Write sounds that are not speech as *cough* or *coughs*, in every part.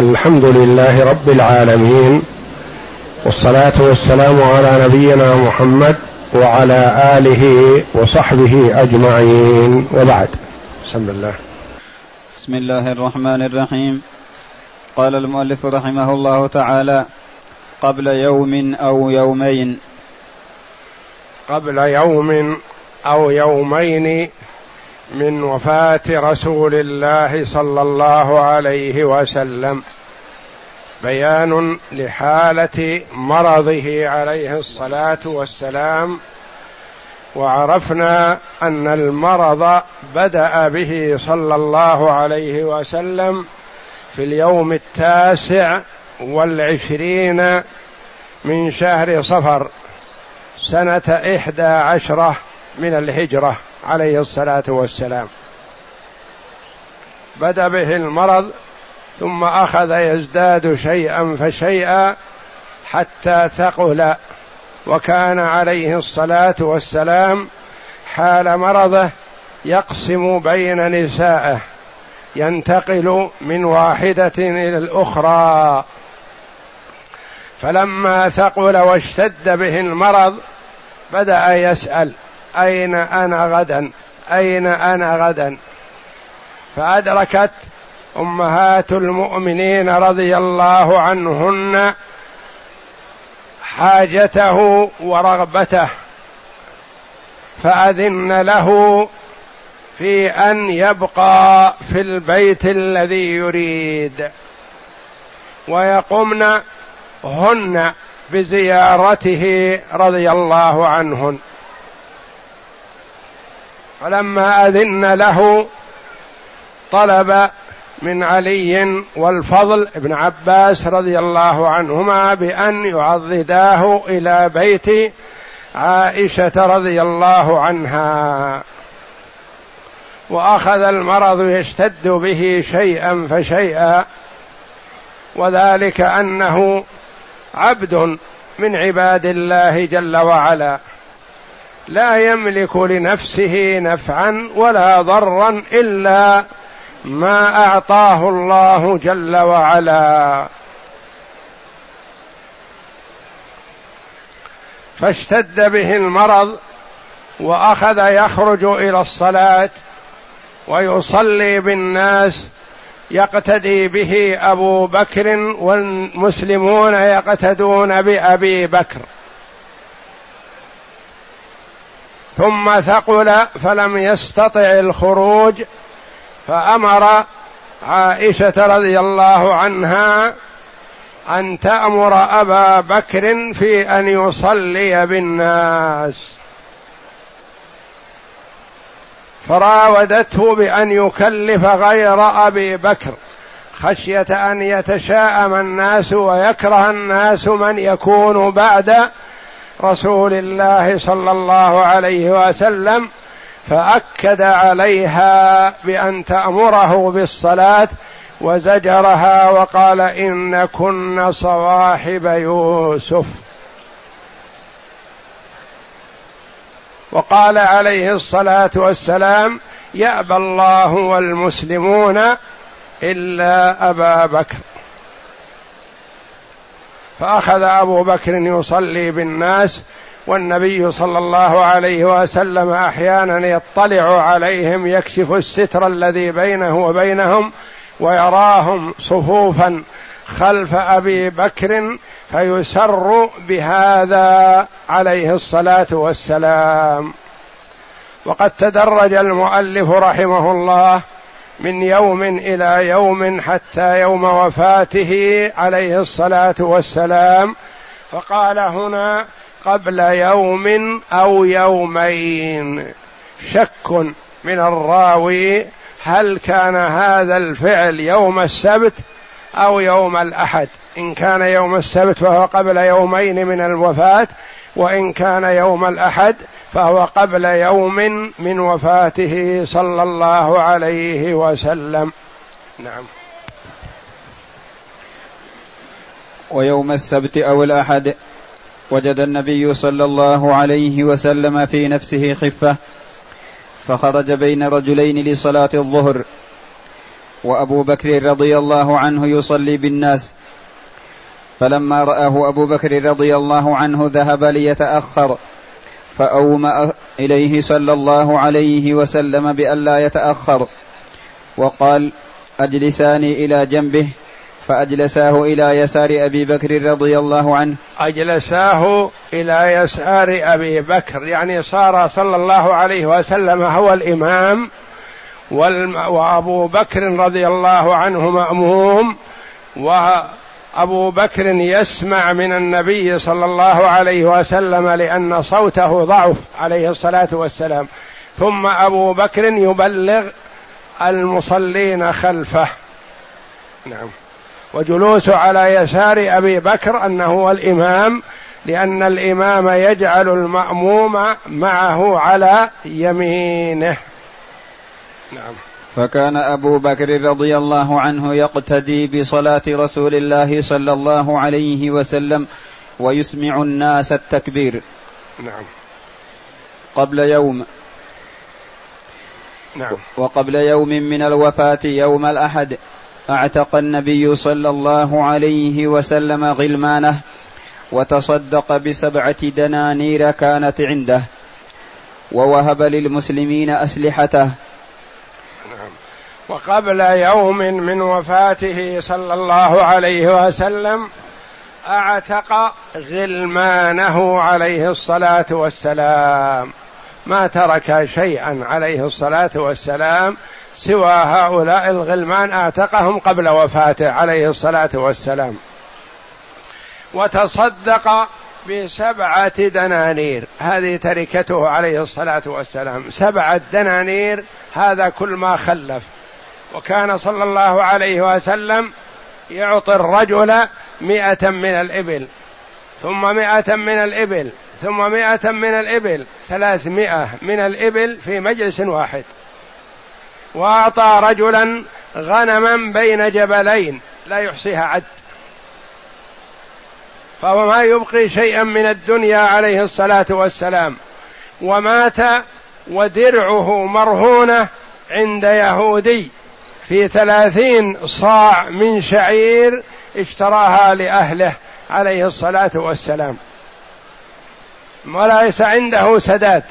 الحمد لله رب العالمين والصلاة والسلام على نبينا محمد وعلى آله وصحبه أجمعين وبعد. بسم الله. بسم الله الرحمن الرحيم. قال المؤلف رحمه الله تعالى قبل يوم أو يومين. قبل يوم أو يومين من وفاة رسول الله صلى الله عليه وسلم. بيان لحالة مرضه عليه الصلاة والسلام وعرفنا أن المرض بدأ به صلى الله عليه وسلم في اليوم التاسع والعشرين من شهر صفر سنة إحدى عشرة من الهجرة. عليه الصلاة والسلام. بدأ به المرض ثم أخذ يزداد شيئا فشيئا حتى ثقل وكان عليه الصلاة والسلام حال مرضه يقسم بين نسائه ينتقل من واحدة إلى الأخرى. فلما ثقل واشتد به المرض بدأ يسأل أين أنا غدا؟ أين أنا غدا؟ فأدركت أمهات المؤمنين رضي الله عنهن حاجته ورغبته فأذن له في أن يبقى في البيت الذي يريد ويقمن هن بزيارته رضي الله عنهن. فلما أذن له طلب من علي والفضل ابن عباس رضي الله عنهما بأن يعضداه إلى بيت عائشة رضي الله عنها. وأخذ المرض يشتد به شيئا فشيئا وذلك أنه عبد من عباد الله جل وعلا. لا يملك لنفسه نفعا ولا ضرا إلا ما أعطاه الله جل وعلا. فاشتد به المرض وأخذ يخرج إلى الصلاة ويصلي بالناس يقتدي به أبو بكر والمسلمون يقتدون بأبي بكر. ثم ثقل فلم يستطع الخروج فأمر عائشة رضي الله عنها أن تأمر أبا بكر في أن يصلي بالناس. فراودته بأن يكلف غير أبي بكر خشية أن يتشاءم الناس ويكره الناس من يكون بعد رسول الله صلى الله عليه وسلم فأكد عليها بأن تأمره بالصلاة وزجرها وقال إن كن صواحب يوسف. وقال عليه الصلاة والسلام يأبى الله والمسلمون إلا أبا بكر. فأخذ أبو بكر يصلي بالناس والنبي صلى الله عليه وسلم أحيانا يطلع عليهم يكشف الستر الذي بينه وبينهم ويراهم صفوفا خلف أبي بكر فيسر بهذا عليه الصلاة والسلام. وقد تدرج المؤلف رحمه الله من يوم إلى يوم حتى يوم وفاته عليه الصلاة والسلام. فقال هنا قبل يوم أو يومين. شك من الراوي هل كان هذا الفعل يوم السبت أو يوم الأحد. إن كان يوم السبت فهو قبل يومين من الوفاة وإن كان يوم الأحد فهو قبل يوم من وفاته صلى الله عليه وسلم. نعم. ويوم السبت أو الأحد وجد النبي صلى الله عليه وسلم في نفسه خفة فخرج بين رجلين لصلاة الظهر. وأبو بكر رضي الله عنه يصلي بالناس فلما رآه أبو بكر رضي الله عنه ذهب ليتأخر فأومأ إليه صلى الله عليه وسلم بألا يتأخر وقال أجلساني إلى جنبه فأجلساه إلى يسار أبي بكر رضي الله عنه. أجلساه إلى يسار أبي بكر يعني صار صلى الله عليه وسلم هو الإمام وأبو بكر رضي الله عنه مأموم وأبو بكر يسمع من النبي صلى الله عليه وسلم لأن صوته ضعف عليه الصلاة والسلام. ثم أبو بكر يبلغ المصلين خلفه. نعم. وجلوس على يسار أبي بكر أنه هو الإمام لأن الإمام يجعل المأموم معه على يمينه. نعم. فكان أبو بكر رضي الله عنه يقتدي بصلاة رسول الله صلى الله عليه وسلم ويسمع الناس التكبير. نعم. قبل يوم. نعم. وقبل يوم من الوفاة يوم الأحد أعتق النبي صلى الله عليه وسلم غلمانه وتصدق بسبعة دنانير كانت عنده ووهب للمسلمين أسلحته. وقبل يوم من وفاته صلى الله عليه وسلم اعتق غلمانه عليه الصلاة والسلام. ما ترك شيئا عليه الصلاة والسلام سوى هؤلاء الغلمان اعتقهم قبل وفاته عليه الصلاة والسلام. وتصدق بسبعة دنانير هذه تركته عليه الصلاة والسلام. سبعة دنانير هذا كل ما خلف. وكان صلى الله عليه وسلم يعطي الرجل مئة من الإبل ثم مئة من الإبل ثم مئة من الإبل ثلاثمائة من الإبل في مجلس واحد. وأعطى رجلا غنما بين جبلين لا يحصيها عد. فهو ما يبقي شيئا من الدنيا عليه الصلاة والسلام. ومات ودرعه مرهونة عند يهودي. في ثلاثين صاع من شعير اشتراها لأهله عليه الصلاة والسلام. وليس عنده سداد.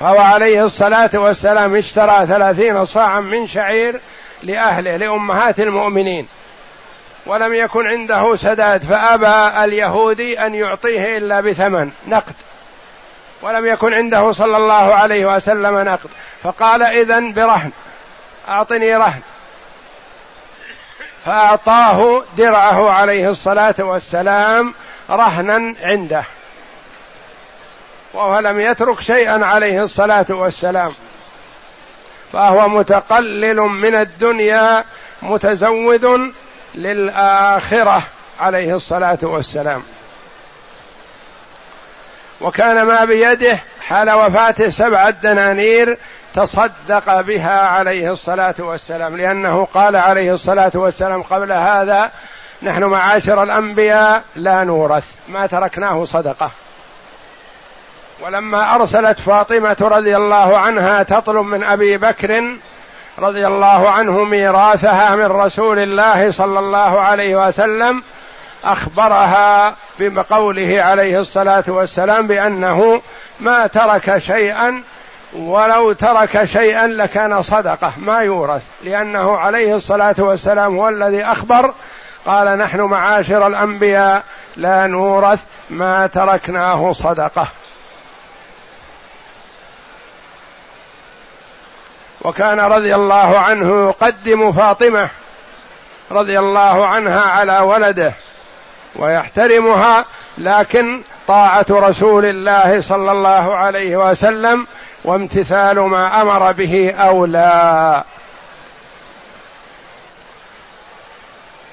فهو عليه الصلاة والسلام اشترى ثلاثين صاعا من شعير لأهله لأمهات المؤمنين. ولم يكن عنده سداد فأبى اليهودي أن يعطيه إلا بثمن نقد. ولم يكن عنده صلى الله عليه وسلم نقد. فقال إذن برهن. أعطني رهن. فأعطاه درعه عليه الصلاة والسلام رهنا عنده. وهو لم يترك شيئا عليه الصلاة والسلام. فهو متقلل من الدنيا متزود للآخرة عليه الصلاة والسلام. وكان ما بيده حال وفاته سبعه دنانير تصدق بها عليه الصلاة والسلام لأنه قال عليه الصلاة والسلام قبل هذا نحن معاشر الأنبياء لا نورث. ما تركناه صدقة. ولما أرسلت فاطمة رضي الله عنها تطلب من أبي بكر رضي الله عنه ميراثها من رسول الله صلى الله عليه وسلم أخبرها بقوله عليه الصلاة والسلام بأنه ما ترك شيئا ولو ترك شيئا لكان صدقة. ما يورث لأنه عليه الصلاة والسلام هو الذي أخبر قال نحن معاشر الأنبياء لا نورث ما تركناه صدقة. وكان رضي الله عنه يقدم فاطمة رضي الله عنها على ولده ويحترمها لكن طاعة رسول الله صلى الله عليه وسلم وامتثال ما أمر به أولى.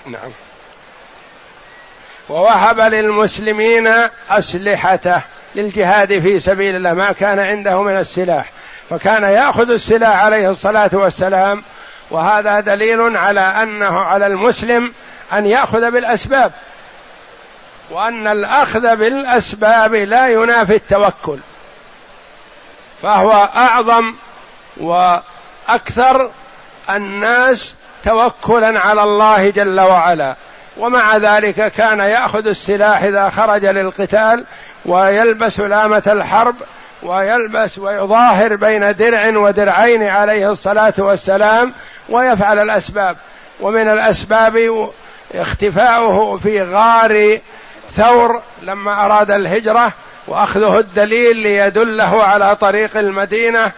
نعم. ووهب للمسلمين اسلحته للجهاد في سبيل الله ما كان عنده من السلاح. فكان يأخذ السلاح عليه الصلاة والسلام وهذا دليل على أنه على المسلم أن يأخذ بالأسباب. وأن الأخذ بالأسباب لا ينافي التوكل فهو أعظم وأكثر الناس توكلا على الله جل وعلا. ومع ذلك كان يأخذ السلاح إذا خرج للقتال ويلبس لامة الحرب ويلبس ويظاهر بين درع ودرعين عليه الصلاة والسلام ويفعل الأسباب. ومن الأسباب اختفاؤه في غار ثور لما أراد الهجرة وأخذه الدليل ليدله على طريق المدينة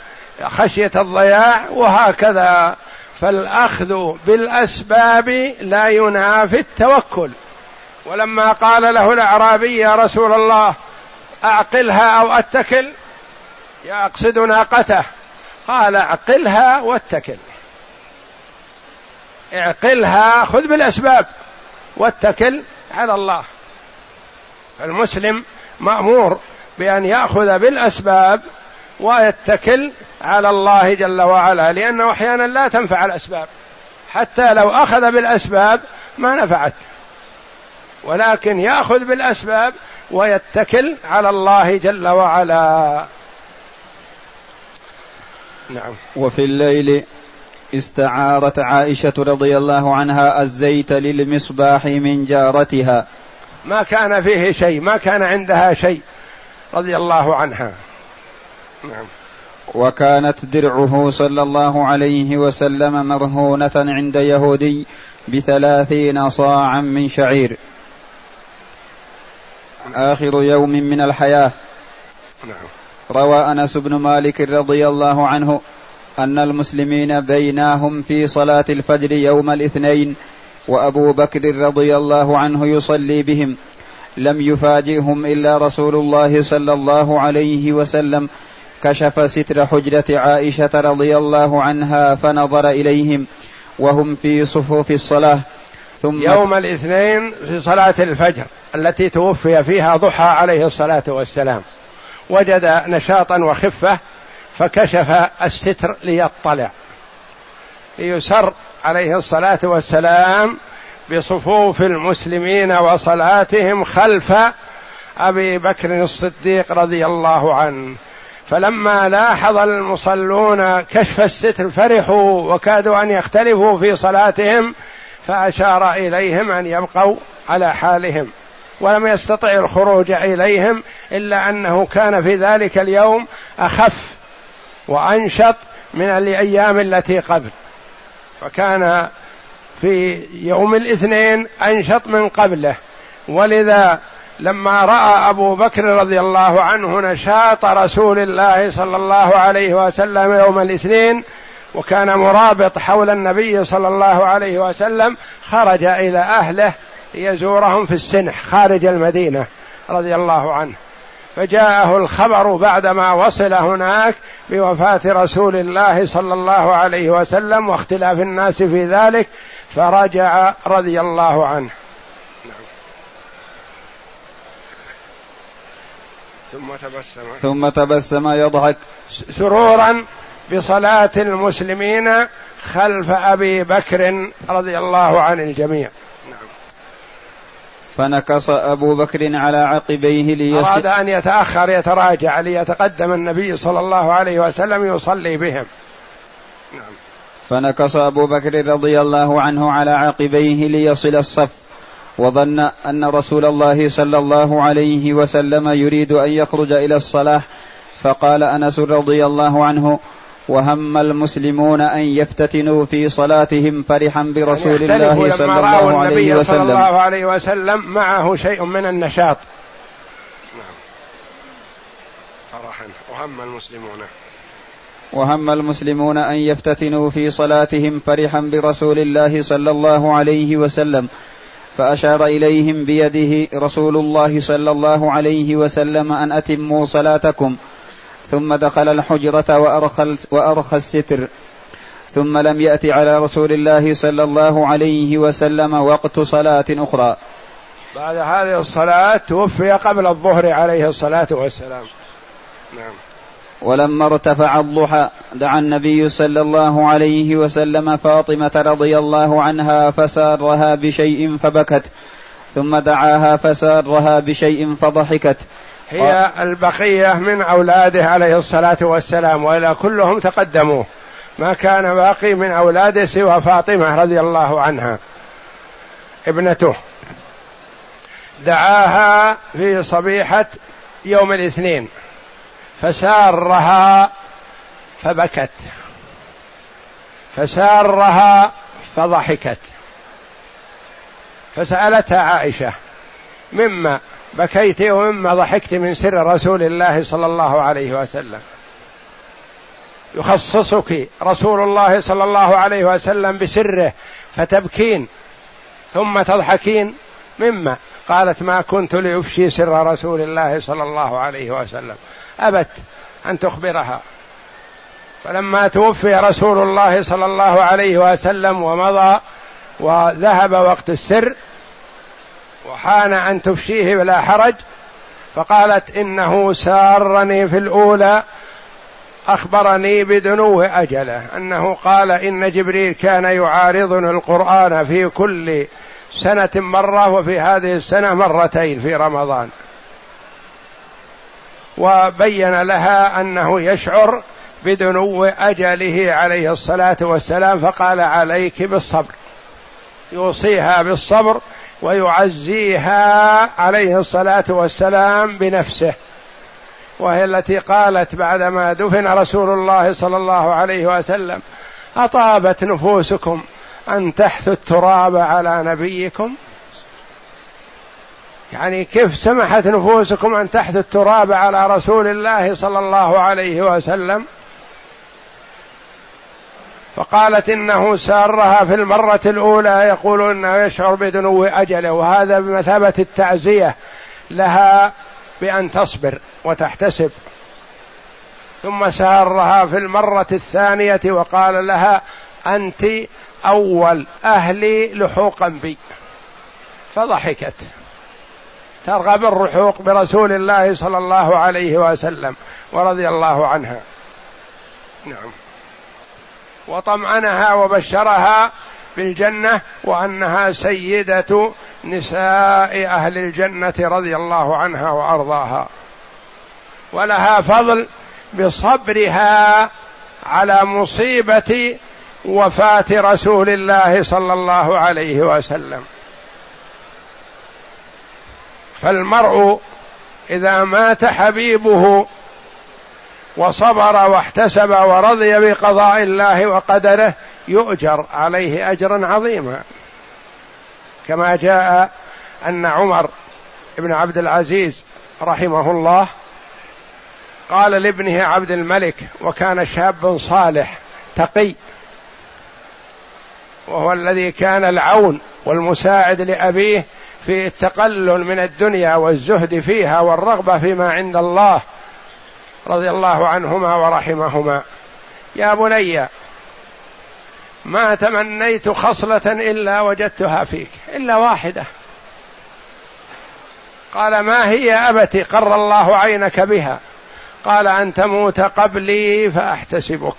خشية الضياع وهكذا. فالأخذ بالأسباب لا ينافي التوكل. ولما قال له الأعرابي يا رسول الله أعقلها أو أتكل؟ يقصد ناقته. قال أعقلها واتكل. اعقلها خذ بالأسباب واتكل على الله. المسلم مأمور بأن يأخذ بالأسباب ويتكل على الله جل وعلا لأنه أحيانا لا تنفع الأسباب. حتى لو أخذ بالأسباب ما نفعت. ولكن يأخذ بالأسباب ويتكل على الله جل وعلا. نعم. وفي الليل استعارت عائشة رضي الله عنها الزيت للمصباح من جارتها. ما كان فيه شيء ما كان عندها شيء. رضي الله عنها. نعم. وكانت درعه صلى الله عليه وسلم مرهونة عند يهودي بثلاثين صاعا من شعير. آخر يوم من الحياة. نعم. روى أنس بن مالك رضي الله عنه أن المسلمين بيناهم في صلاة الفجر يوم الاثنين وأبو بكر رضي الله عنه يصلي بهم. لم يفاجئهم إلا رسول الله صلى الله عليه وسلم. كشف ستر حجرة عائشة رضي الله عنها فنظر إليهم. وهم في صفوف الصلاة. ثم يوم الاثنين في صلاة الفجر التي توفي فيها ضحى عليه الصلاة والسلام. وجد نشاطا وخفة فكشف الستر ليطلع. يسر عليه الصلاة والسلام بصفوف المسلمين وصلاتهم خلف أبي بكر الصديق رضي الله عنه. فلما لاحظ المصلون كشف الستر فرحوا وكادوا أن يختلفوا في صلاتهم فأشار إليهم أن يبقوا على حالهم ولم يستطع الخروج إليهم إلا أنه كان في ذلك اليوم أخف وأنشط من الأيام التي قبل. فكان في يوم الاثنين أنشط من قبله. ولذا لما رأى أبو بكر رضي الله عنه نشاط رسول الله صلى الله عليه وسلم يوم الاثنين وكان مرابط حول النبي صلى الله عليه وسلم خرج إلى أهله يزورهم في السنح خارج المدينة رضي الله عنه. فجاءه الخبر بعدما وصل هناك بوفاة رسول الله صلى الله عليه وسلم واختلاف الناس في ذلك فرجع رضي الله عنه. ثم تبسم. ثم تبسم يضحك. سرورا بصلاة المسلمين خلف أبي بكر رضي الله عن الجميع. فنكص أبو بكر على عقبيه ليس أراد أن يتأخر يتراجع ليتقدم النبي صلى الله عليه وسلم يصلي بهم نعم. فنكص أبو بكر رضي الله عنه على عقبيه ليصل الصف وظن أن رسول الله صلى الله عليه وسلم يريد أن يخرج إلى الصلاة فقال أنس رضي الله عنه وهم المسلمون أن يفتتنوا في صلاتهم فرحا برسول يعني الله صلى الله عليه وسلم. صلى الله عليه وسلم معه شيء من النشاط. فرحا. وهم المسلمون. وهم المسلمون أن يفتتنوا في صلاتهم فرحا برسول الله صلى الله عليه وسلم. فأشار إليهم بيده رسول الله صلى الله عليه وسلم أن أتموا صلاتكم. ثم دخل الحجرة وأرخى, وأرخى الستر. ثم لم يأت على رسول الله صلى الله عليه وسلم وقت صلاة أخرى. بعد هذه الصلاة توفي قبل الظهر عليه الصلاة والسلام. نعم. ولما ارتفع الضحى دعا النبي صلى الله عليه وسلم فاطمة رضي الله عنها فسارها بشيء فبكت. ثم دعاها فسارها بشيء فضحكت. هي البقية من أولاده عليه الصلاة والسلام والا كلهم تقدموا. ما كان باقي من أولاده سوى فاطمة رضي الله عنها ابنته. دعاها في صبيحة يوم الاثنين فسارها فبكت. فسارها فضحكت. فسألتها عائشة مما بكيت ومما ضحكت من سر رسول الله صلى الله عليه وسلم. يخصصك رسول الله صلى الله عليه وسلم بسره فتبكين ثم تضحكين مما قالت ما كنت لأفشي سر رسول الله صلى الله عليه وسلم. أبت أن تخبرها. فلما توفي رسول الله صلى الله عليه وسلم ومضى وذهب وقت السر وحان ان تفشيه بلا حرج فقالت إنه سارني في الأولى أخبرني بدنو أجله أنه قال إن جبريل كان يعارضني القرآن في كل سنة مرة وفي هذه السنة مرتين في رمضان. وبين لها أنه يشعر بدنو أجله عليه الصلاة والسلام فقال عليك بالصبر يوصيها بالصبر ويعزيها عليه الصلاة والسلام بنفسه. وهي التي قالت بعدما دفن رسول الله صلى الله عليه وسلم أطابت نفوسكم أن تحثوا التراب على نبيكم. يعني كيف سمحت نفوسكم أن تحثوا التراب على رسول الله صلى الله عليه وسلم؟ فقالت إنه سارها في المرة الأولى يقول إنه يشعر بدنو أجله وهذا بمثابة التعزيه لها بأن تصبر وتحتسب. ثم سارها في المرة الثانية وقال لها أنت أول أهلي لحوقا بي. فضحكت. ترغب الرحوق برسول الله صلى الله عليه وسلم ورضي الله عنها. نعم. وطمأنها وبشرها بالجنة وأنها سيدة نساء أهل الجنة رضي الله عنها وأرضاها. ولها فضل بصبرها على مصيبة وفاة رسول الله صلى الله عليه وسلم. فالمرء إذا مات حبيبه وصبر واحتسب ورضي بقضاء الله وقدره يؤجر عليه أجرا عظيما. كما جاء أن عمر بن عبد العزيز رحمه الله قال لابنه عبد الملك وكان شاب صالح تقي وهو الذي كان العون والمساعد لأبيه في التقلل من الدنيا والزهد فيها والرغبة فيما عند الله رضي الله عنهما ورحمهما. يا بني ما تمنيت خصلة إلا وجدتها فيك إلا واحدة. قال ما هي أبتي؟ قر الله عينك بها. قال أن تموت قبلي فأحتسبك.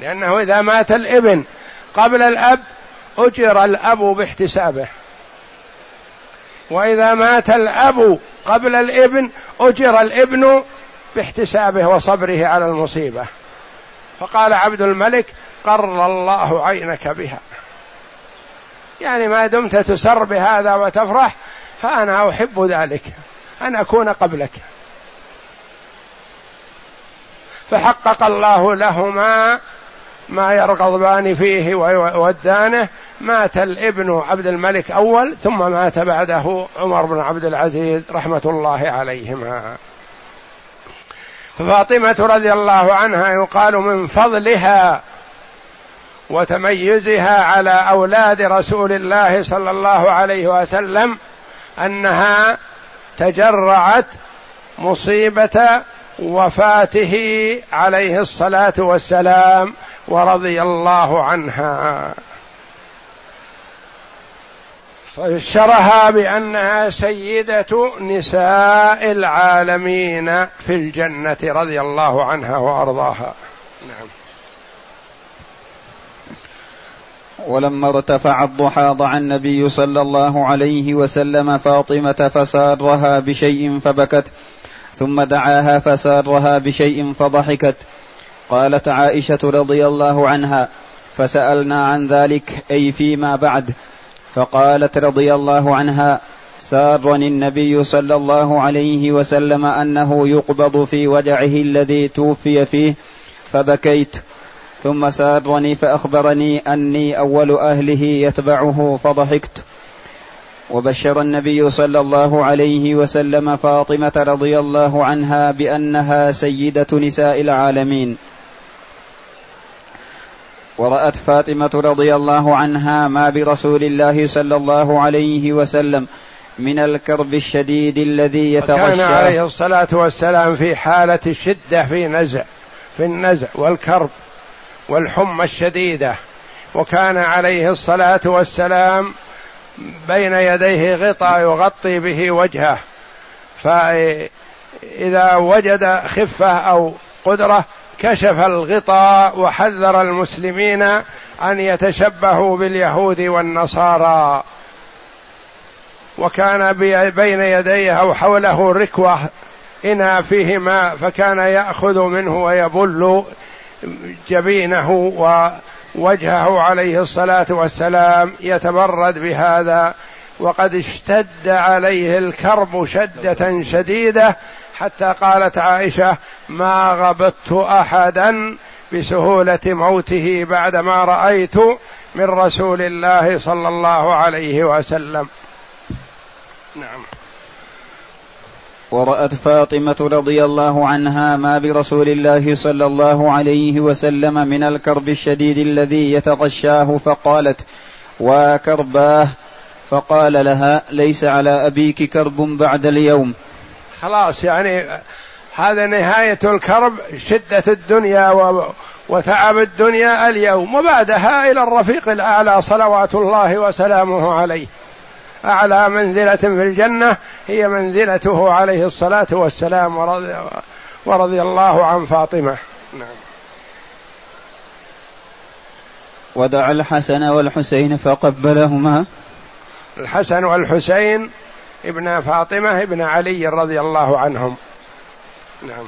لأنه إذا مات الإبن قبل الأب أجر الأب باحتسابه. وإذا مات الأب قبل الإبن أجر الإبن باحتسابه وصبره على المصيبة. فقال عبد الملك قر الله عينك بها. يعني ما دمت تسر بهذا وتفرح فأنا أحب ذلك. أن أكون قبلك. فحقق الله لهما ما يرغبان فيه وودانه مات الابن عبد الملك أول ثم مات بعده عمر بن عبد العزيز رحمة الله عليهما. ففاطمه رضي الله عنها يقال من فضلها وتميزها على أولاد رسول الله صلى الله عليه وسلم أنها تجرعت مصيبة وفاته عليه الصلاة والسلام ورضي الله عنها. فبشرها بأنها سيدة نساء العالمين في الجنة رضي الله عنها وأرضاها. نعم. ولما ارتفع الضحى ضع النبي صلى الله عليه وسلم فاطمة فسارها بشيء فبكت ثم دعاها فسارها بشيء فضحكت. قالت عائشة رضي الله عنها فسألنا عن ذلك أي فيما بعد؟ فقالت رضي الله عنها سارني النبي صلى الله عليه وسلم أنه يقبض في وجعه الذي توفي فيه فبكيت. ثم سارني فأخبرني أني أول أهله يتبعه فضحكت. وبشر النبي صلى الله عليه وسلم فاطمة رضي الله عنها بأنها سيدة نساء العالمين. ورأت فاطمة رضي الله عنها ما برسول الله صلى الله عليه وسلم من الكرب الشديد الذي يتغشى كان عليه الصلاة والسلام في حالة الشدة في نزع في النزع والكرب والحمى الشديدة. وكان عليه الصلاة والسلام بين يديه غطاء يغطي به وجهه فإذا وجد خفة أو قدرة كشف الغطاء وحذر المسلمين أن يتشبهوا باليهود والنصارى. وكان بين يديه أو حوله ركوة إنا فيه ماء فكان يأخذ منه ويبل جبينه ووجهه عليه الصلاة والسلام يتبرد بهذا. وقد اشتد عليه الكرب شدة شديدة حتى قالت عائشة ما غبطت أحدا بسهولة موته بعدما رأيت من رسول الله صلى الله عليه وسلم. نعم. ورأت فاطمة رضي الله عنها ما برسول الله صلى الله عليه وسلم من الكرب الشديد الذي يتغشاه فقالت وكرباه فقال لها ليس على أبيك كرب بعد اليوم. خلاص يعني هذا نهاية الكرب شدة الدنيا وتعب الدنيا اليوم. وبعدها إلى الرفيق الأعلى صلوات الله وسلامه عليه. أعلى منزلة في الجنة هي منزلته عليه الصلاة والسلام ورضي, ورضي الله عن فاطمة. نعم. ودعا الحسن والحسين فقبلهما. الحسن والحسين ابن فاطمة ابن علي رضي الله عنهم. نعم.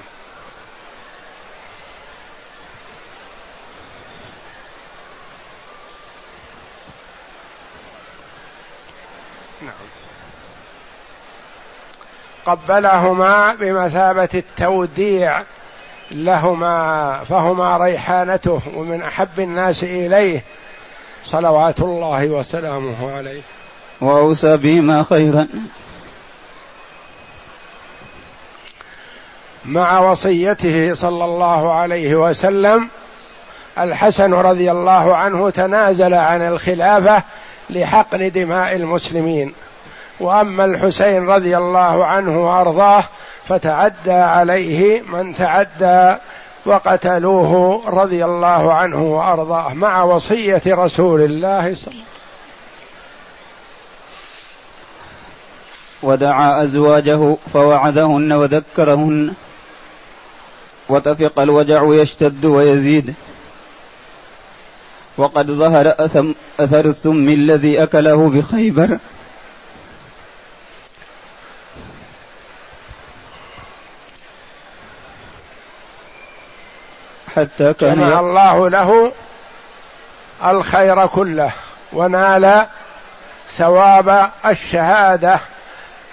نعم. قبلهما بمثابة التوديع لهما فهما ريحانته ومن أحب الناس إليه صلوات الله وسلامه عليه. وأوصى بهما خيرا. مع وصيته صلى الله عليه وسلم الحسن رضي الله عنه تنازل عن الخلافة لحقن دماء المسلمين. وأما الحسين رضي الله عنه وأرضاه فتعدى عليه من تعدى وقتلوه رضي الله عنه وأرضاه مع وصية رسول الله صلى الله عليه وسلم. ودعا أزواجه فوعدهن وذكرهن. وتفق الوجع يشتد ويزيد. وقد ظهر أثر الثم الذي أكله بخيبر. حتى كان جمع الله له الخير كله ونال ثواب الشهادة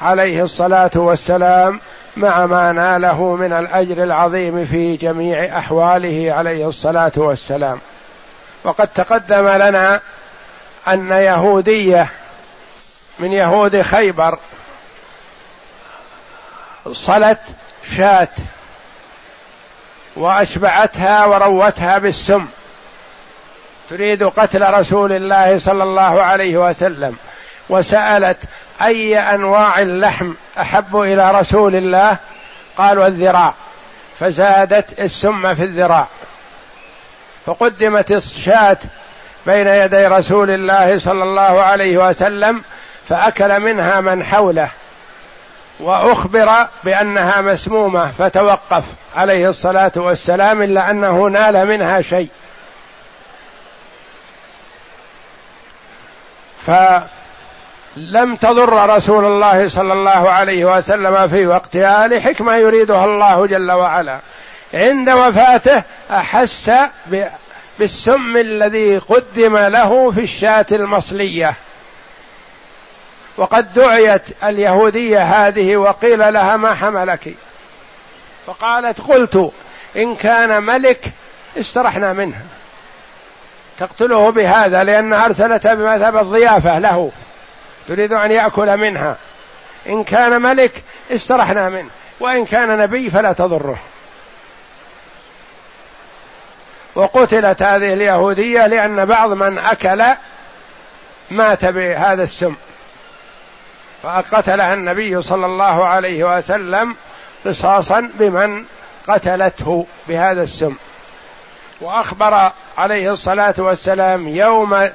عليه الصلاة والسلام. مع ما ناله من الأجر العظيم في جميع أحواله عليه الصلاة والسلام. وقد تقدم لنا أن يهودية من يهود خيبر صلت شاة وأشبعتها وروتها بالسم. تريد قتل رسول الله صلى الله عليه وسلم وسألت أي أنواع اللحم أحب إلى رسول الله؟ قالوا الذراع. فزادت السم في الذراع. فقدمت الشاة بين يدي رسول الله صلى الله عليه وسلم فأكل منها من حوله وأخبر بأنها مسمومة فتوقف عليه الصلاة والسلام إلا أنه نال منها شيء. ف لم تضر رسول الله صلى الله عليه وسلم في وقتها لحكمة يريدها الله جل وعلا. عند وفاته أحس بالسم الذي قدم له في الشاة المصلية. وقد دعيت اليهودية هذه وقيل لها ما حملك. فقالت قلت إن كان ملك استرحنا منه. تقتله بهذا لأن أرسلت بمثابة ضيافة له. تريد أن يأكل منها. إن كان ملك استرحنا منه وإن كان نبي فلا تضره. وقتلت هذه اليهودية لأن بعض من أكل مات بهذا السم. فقتلها النبي صلى الله عليه وسلم قصاصا بمن قتلته بهذا السم. وأخبر عليه الصلاة والسلام يوم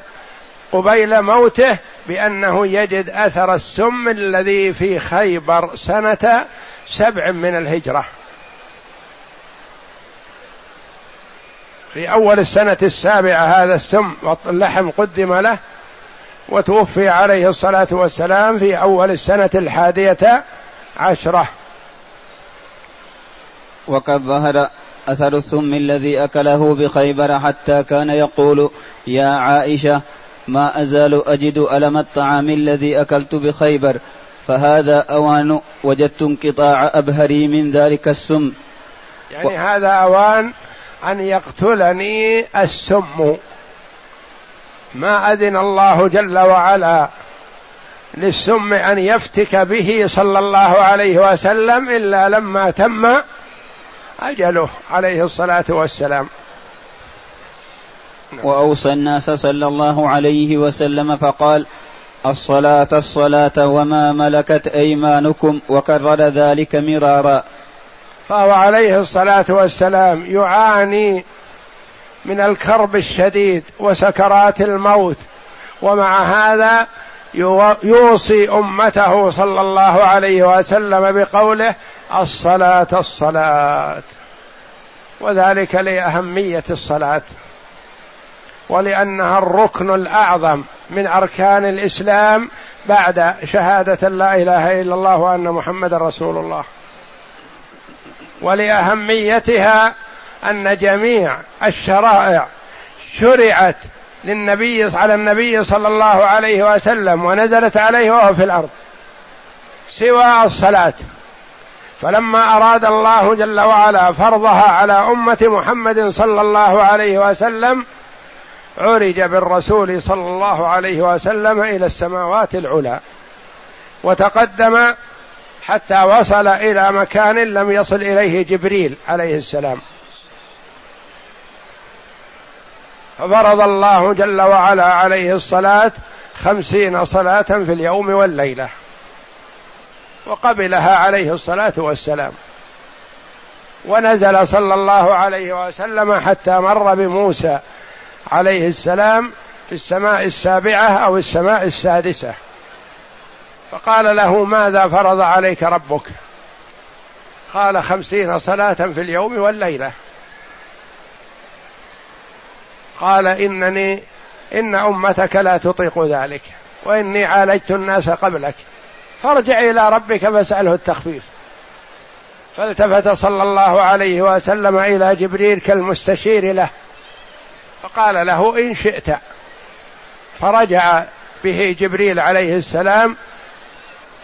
قبيل موته بأنه يجد أثر السم الذي في خيبر سنة سبع من الهجرة. في أول السنة السابعة هذا السم واللحم قدم له وتوفي عليه الصلاة والسلام في أول السنة الحادية عشرة. وقد ظهر أثر السم الذي أكله بخيبر حتى كان يقول يا عائشة ما أزال أجد ألم الطعام الذي أكلت بخيبر فهذا أوان وجدت انقطاع أبهري من ذلك السم. يعني و... هذا أوان أن يقتلني السم. ما أذن الله جل وعلا للسم أن يفتك به صلى الله عليه وسلم إلا لما تم أجله عليه الصلاة والسلام. نعم. وأوصى الناس صلى الله عليه وسلم فقال الصلاة الصلاة وما ملكت أيمانكم وكرر ذلك مرارا. فهو عليه الصلاة والسلام يعاني من الكرب الشديد وسكرات الموت ومع هذا يوصي أمته صلى الله عليه وسلم بقوله الصلاة الصلاة. وذلك لأهمية الصلاة. ولأنها الركن الأعظم من أركان الإسلام بعد شهادة لا إله إلا الله وأن محمد رسول الله. ولأهميتها أن جميع الشرائع شرعت للنبي على النبي صلى الله عليه وسلم ونزلت عليه وهو في الأرض سوى الصلاة. فلما أراد الله جل وعلا فرضها على أمة محمد صلى الله عليه وسلم عرج بالرسول صلى الله عليه وسلم إلى السماوات العلى وتقدم حتى وصل إلى مكان لم يصل إليه جبريل عليه السلام. ففرض الله جل وعلا عليه الصلاة خمسين صلاة في اليوم والليلة وقبلها عليه الصلاة والسلام. ونزل صلى الله عليه وسلم حتى مر بموسى عليه السلام في السماء السابعة أو السماء السادسة. فقال له ماذا فرض عليك ربك؟ قال خمسين صلاة في اليوم والليلة. قال إنني إن أمتك لا تطيق ذلك وإني عالجت الناس قبلك. فارجع إلى ربك فاسأله التخفيف. فالتفت صلى الله عليه وسلم إلى جبريل كالمستشير له. فقال له إن شئت. فرجع به جبريل عليه السلام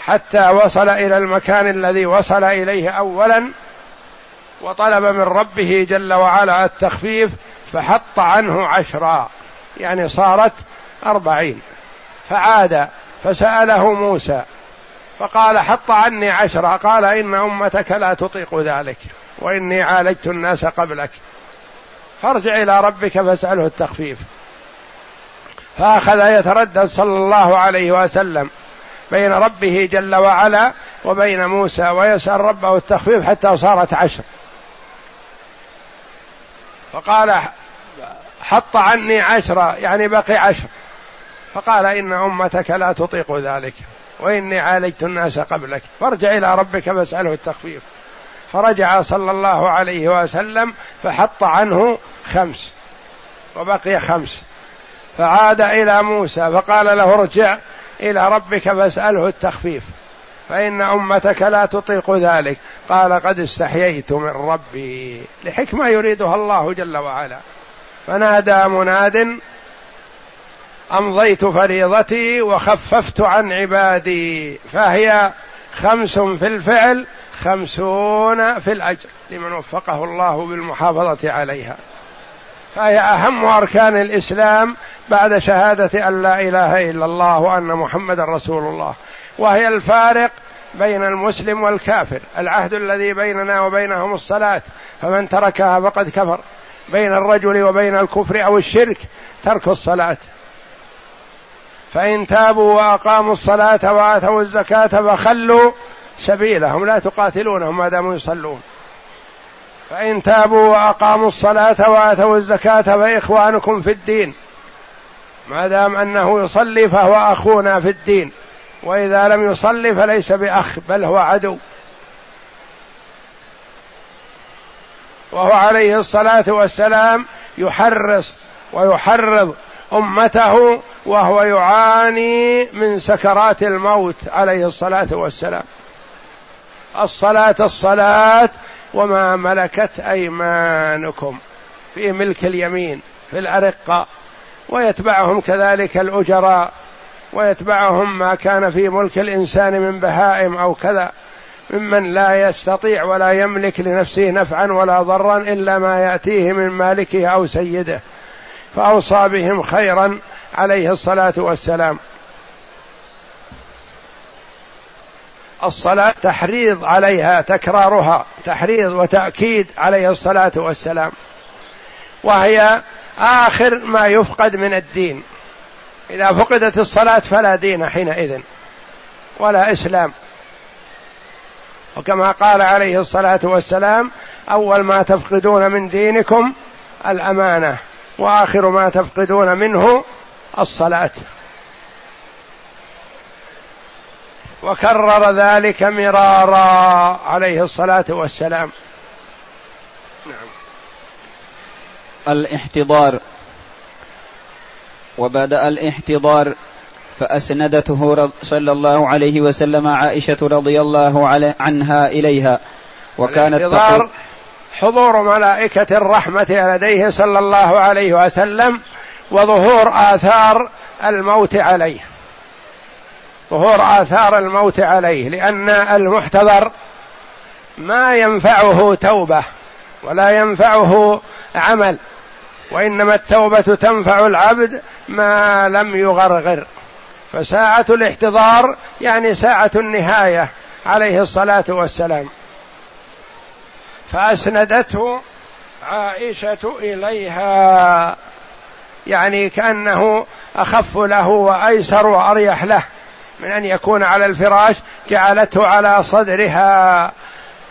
حتى وصل إلى المكان الذي وصل إليه اولا وطلب من ربه جل وعلا التخفيف فحط عنه عشرا يعني صارت أربعين. فعاد فسأله موسى فقال حط عني عشرة قال إن أمتك لا تطيق ذلك وإني عالجت الناس قبلك. فارجع إلى ربك فاسأله التخفيف. فأخذ يتردد صلى الله عليه وسلم بين ربه جل وعلا وبين موسى ويسأل ربه التخفيف حتى صارت عشر. فقال حط عني عشرة يعني بقي عشر. فقال إن أمتك لا تطيق ذلك وإني عالجت الناس قبلك. فارجع إلى ربك فاسأله التخفيف. فرجع صلى الله عليه وسلم فحط عنه خمس وبقي خمس. فعاد إلى موسى فقال له ارجع إلى ربك فاسأله التخفيف فإن أمتك لا تطيق ذلك. قال قد استحييت من ربي لحكمة يريدها الله جل وعلا. فنادى مناد أمضيت فريضتي وخففت عن عبادي فهي خمس في الفعل خمسون في الأجر لمن وفقه الله بالمحافظة عليها. فهي أهم أركان الإسلام بعد شهادة أن لا إله إلا الله وأن محمدا رسول الله. وهي الفارق بين المسلم والكافر. العهد الذي بيننا وبينهم الصلاة فمن تركها فقد كفر. بين الرجل وبين الكفر أو الشرك ترك الصلاة. فإن تابوا وأقاموا الصلاة وآتوا الزكاة فخلوا سبيلهم لا تقاتلونهم ما داموا يصلون. فإن تابوا وأقاموا الصلاة وآتوا الزكاة فإخوانكم في الدين. ما دام أنه يصلي فهو أخونا في الدين. وإذا لم يصلي فليس بأخ بل هو عدو. وهو عليه الصلاة والسلام يحرص ويحرض أمته وهو يعاني من سكرات الموت عليه الصلاة والسلام. الصلاة الصلاة وما ملكت أيمانكم في ملك اليمين في الأرقة. ويتبعهم كذلك الأجراء. ويتبعهم ما كان في ملك الإنسان من بهائم أو كذا. ممن لا يستطيع ولا يملك لنفسه نفعا ولا ضرا إلا ما يأتيه من مالكه أو سيده. فأوصى بهم خيرا عليه الصلاة والسلام. الصلاة تحريض عليها تكرارها تحريض وتأكيد عليه الصلاة والسلام. وهي آخر ما يفقد من الدين. إذا فقدت الصلاة فلا دين حينئذ ولا إسلام. وكما قال عليه الصلاة والسلام أول ما تفقدون من دينكم الأمانة وآخر ما تفقدون منه الصلاة. وكرر ذلك مرارا عليه الصلاة والسلام. نعم. الاحتضار. وبدا الاحتضار فأسندته صلى الله عليه وسلم عائشة رضي الله عنها إليها. وكانت تقول حضور ملائكة الرحمة لديه صلى الله عليه وسلم وظهور آثار الموت عليه. ظهور آثار الموت عليه لأن المحتضر ما ينفعه توبة ولا ينفعه عمل وإنما التوبة تنفع العبد ما لم يغرغر. فساعة الاحتضار يعني ساعة النهاية عليه الصلاة والسلام. فأسندته عائشة إليها يعني كأنه أخف له وأيسر وأريح له. من أن يكون على الفراش جعلته على صدرها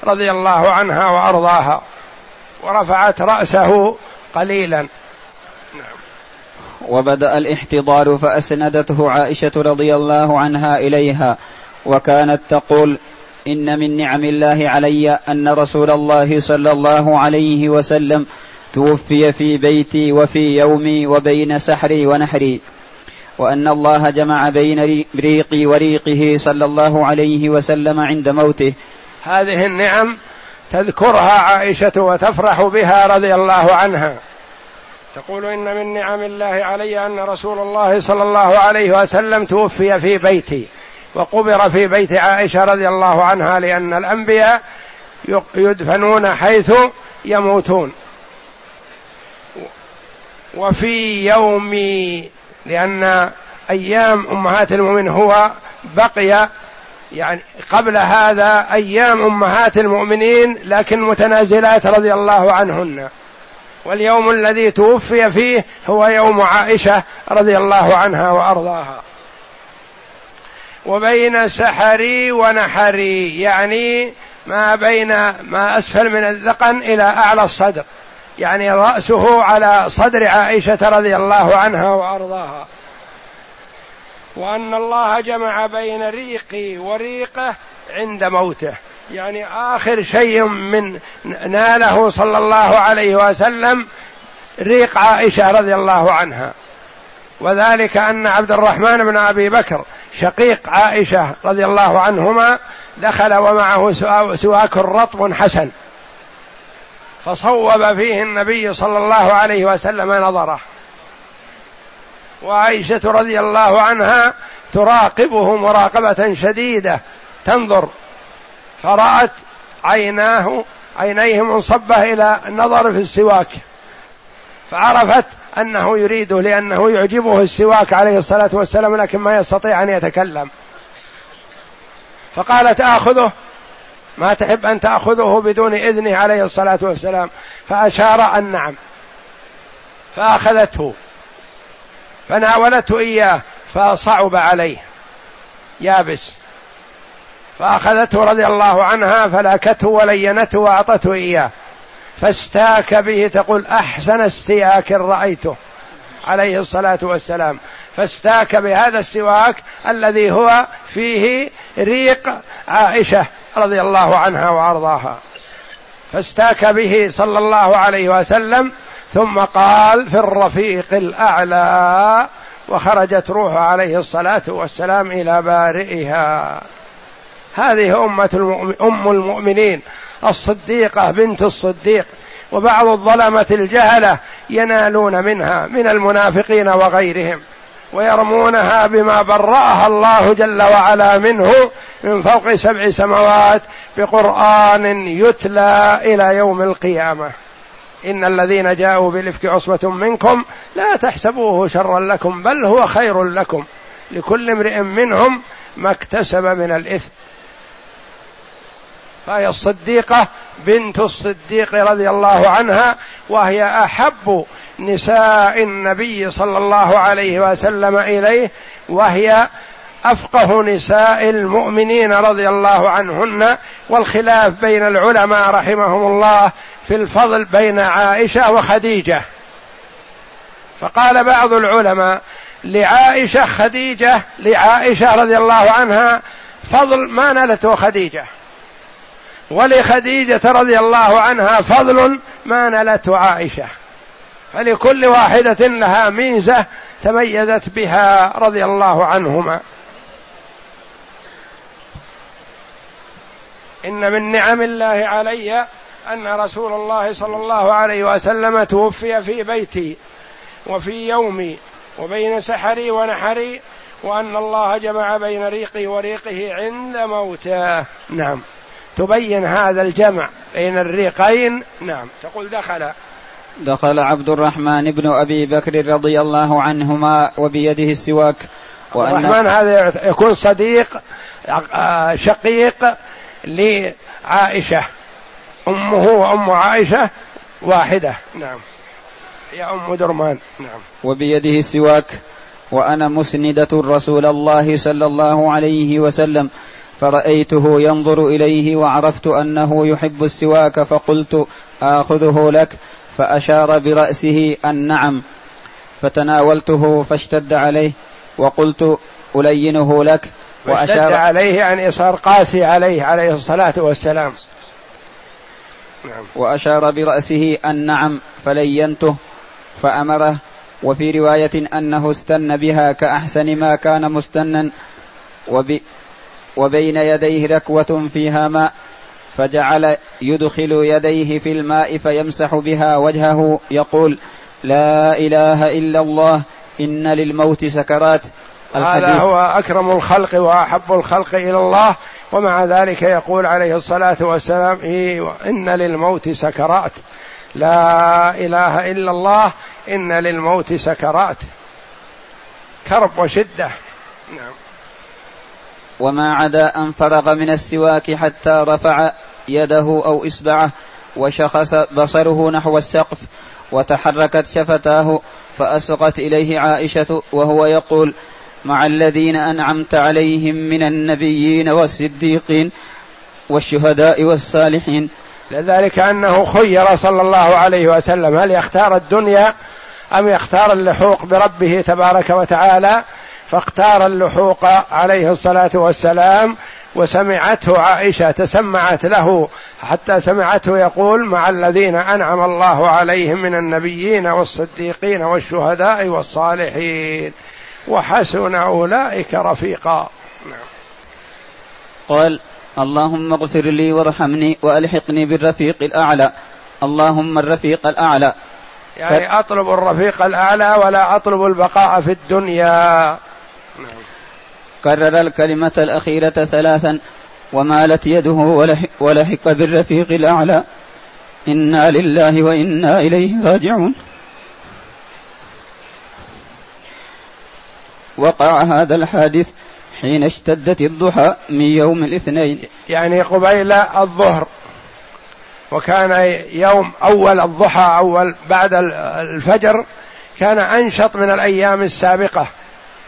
رضي الله عنها وأرضاها ورفعت رأسه قليلا نعم. وبدأ الاحتضار فأسندته عائشة رضي الله عنها إليها وكانت تقول إن من نعم الله علي أن رسول الله صلى الله عليه وسلم توفي في بيتي وفي يومي وبين سحري ونحري وأن الله جمع بين ريقي وريقه صلى الله عليه وسلم عند موته. هذه النعم تذكرها عائشة وتفرح بها رضي الله عنها. تقول إن من نعم الله علي أن رسول الله صلى الله عليه وسلم توفي في بيتي وقبر في بيت عائشة رضي الله عنها لأن الأنبياء يدفنون حيث يموتون. وفي يومي لأن أيام أمهات المؤمنين هو بقي يعني قبل هذا أيام أمهات المؤمنين لكن متنازلات رضي الله عنهن. واليوم الذي توفي فيه هو يوم عائشة رضي الله عنها وأرضاها. وبين سحري ونحري يعني ما بين ما أسفل من الذقن إلى أعلى الصدر. يعني رأسه على صدر عائشة رضي الله عنها وأرضاها. وأن الله جمع بين ريقي وريقه عند موته. يعني آخر شيء من ناله صلى الله عليه وسلم ريق عائشة رضي الله عنها. وذلك أن عبد الرحمن بن أبي بكر شقيق عائشة رضي الله عنهما دخل ومعه سواك رطب حسن. فصوب فيه النبي صلى الله عليه وسلم نظره. وعائشة رضي الله عنها تراقبه مراقبة شديدة تنظر. فرأت عيناه عينيه منصبة إلى النظر في السواك. فعرفت أنه يريده لأنه يعجبه السواك عليه الصلاة والسلام لكن ما يستطيع أن يتكلم. فقالت آخذه ما تحب أن تأخذه بدون إذنه عليه الصلاة والسلام. فأشار أن نعم. فأخذته. فناولته إياه. فصعب عليه. يابس. فأخذته رضي الله عنها فلاكته ولينته وأعطته إياه. فاستاك به تقول أحسن استياك رأيته عليه الصلاة والسلام. فاستاك بهذا السواك الذي هو فيه ريق عائشة. رضي الله عنها وأرضاها. فاستاك به صلى الله عليه وسلم ثم قال في الرفيق الأعلى وخرجت روحه عليه الصلاة والسلام إلى بارئها. هذه أمة أم المؤمنين الصديقة بنت الصديق. وبعض الظلمة الجهلة ينالون منها من المنافقين وغيرهم. ويرمونها بما برأها الله جل وعلا منه من فوق سبع سماوات بقرآن يتلى إلى يوم القيامة. إن الذين جاءوا بالإفك عصبة منكم لا تحسبوه شرا لكم بل هو خير لكم. لكل امرئ منهم ما اكتسب من الإثم. فهي الصديقة بنت الصديق رضي الله عنها وهي أحب نساء النبي صلى الله عليه وسلم إليه وهي أفقه نساء المؤمنين رضي الله عنهن والخلاف بين العلماء رحمهم الله في الفضل بين عائشة وخديجة. فقال بعض العلماء لعائشة خديجة لعائشة رضي الله عنها فضل ما نالته خديجة. ولخديجة رضي الله عنها فضل ما نالته عائشة. فلكل واحدة لها ميزة تميزت بها رضي الله عنهما. إن من نعم الله علي أن رسول الله صلى الله عليه وسلم توفي في بيتي وفي يومي وبين سحري ونحري وأن الله جمع بين ريقي وريقه عند موتاه نعم. تبين هذا الجمع بين الريقين. نعم. تقول دخل. دخل عبد الرحمن بن أبي بكر رضي الله عنهما وبيده السواك وأن الرحمن هذا يكون صديق آه، شقيق لعائشة. أمه وأم عائشة واحدة. نعم. هي أم درمان. نعم. وبيده السواك وأنا مسندة رسول الله صلى الله عليه وسلم فرأيته ينظر إليه وعرفت أنه يحب السواك فقلت آخذه لك. فأشار برأسه أن نعم فتناولته فاشتد عليه وقلت ألينه لك؟ وأشار عليه يعني صار قاسي عليه عليه الصلاة والسلام. نعم. وأشار برأسه أن نعم فلينته فأمره. وفي رواية أنه استن بها كأحسن ما كان مستنا وب وبين يديه ركوة فيها ماء. فجعل يدخل يديه في الماء فيمسح بها وجهه يقول لا إله إلا الله إن للموت سكرات. هذا هو أكرم الخلق وأحب الخلق إلى الله ومع ذلك يقول عليه الصلاة والسلام إن للموت سكرات. لا إله إلا الله إن للموت سكرات. كرب وشدة. نعم. وما عدا أن فرغ من السواك حتى رفع يده أو إصبعه وشخص بصره نحو السقف وتحركت شفتاه فأسقت إليه عائشة وهو يقول مع الذين أنعمت عليهم من النبيين والصديقين والشهداء والصالحين. لذلك أنه خير صلى الله عليه وسلم. هل يختار الدنيا أم يختار اللحوق بربه تبارك وتعالى؟ فاختار اللحوق عليه الصلاة والسلام وسمعته عائشة تسمعت له حتى سمعته يقول مع الذين أنعم الله عليهم من النبيين والصديقين والشهداء والصالحين وحسن أولئك رفيقا نعم. قال اللهم اغفر لي وارحمني وألحقني بالرفيق الأعلى اللهم الرفيق الأعلى يعني أطلب الرفيق الأعلى ولا أطلب البقاء في الدنيا. كرر الكلمة الأخيرة ثلاثا ومالت يده ولحق بالرفيق الأعلى. إنا لله وإنا إليه راجعون. وقع هذا الحادث حين اشتدت الضحى من يوم الاثنين. يعني قبيل الظهر وكان يوم أول الضحى أول بعد الفجر كان أنشط من الأيام السابقة.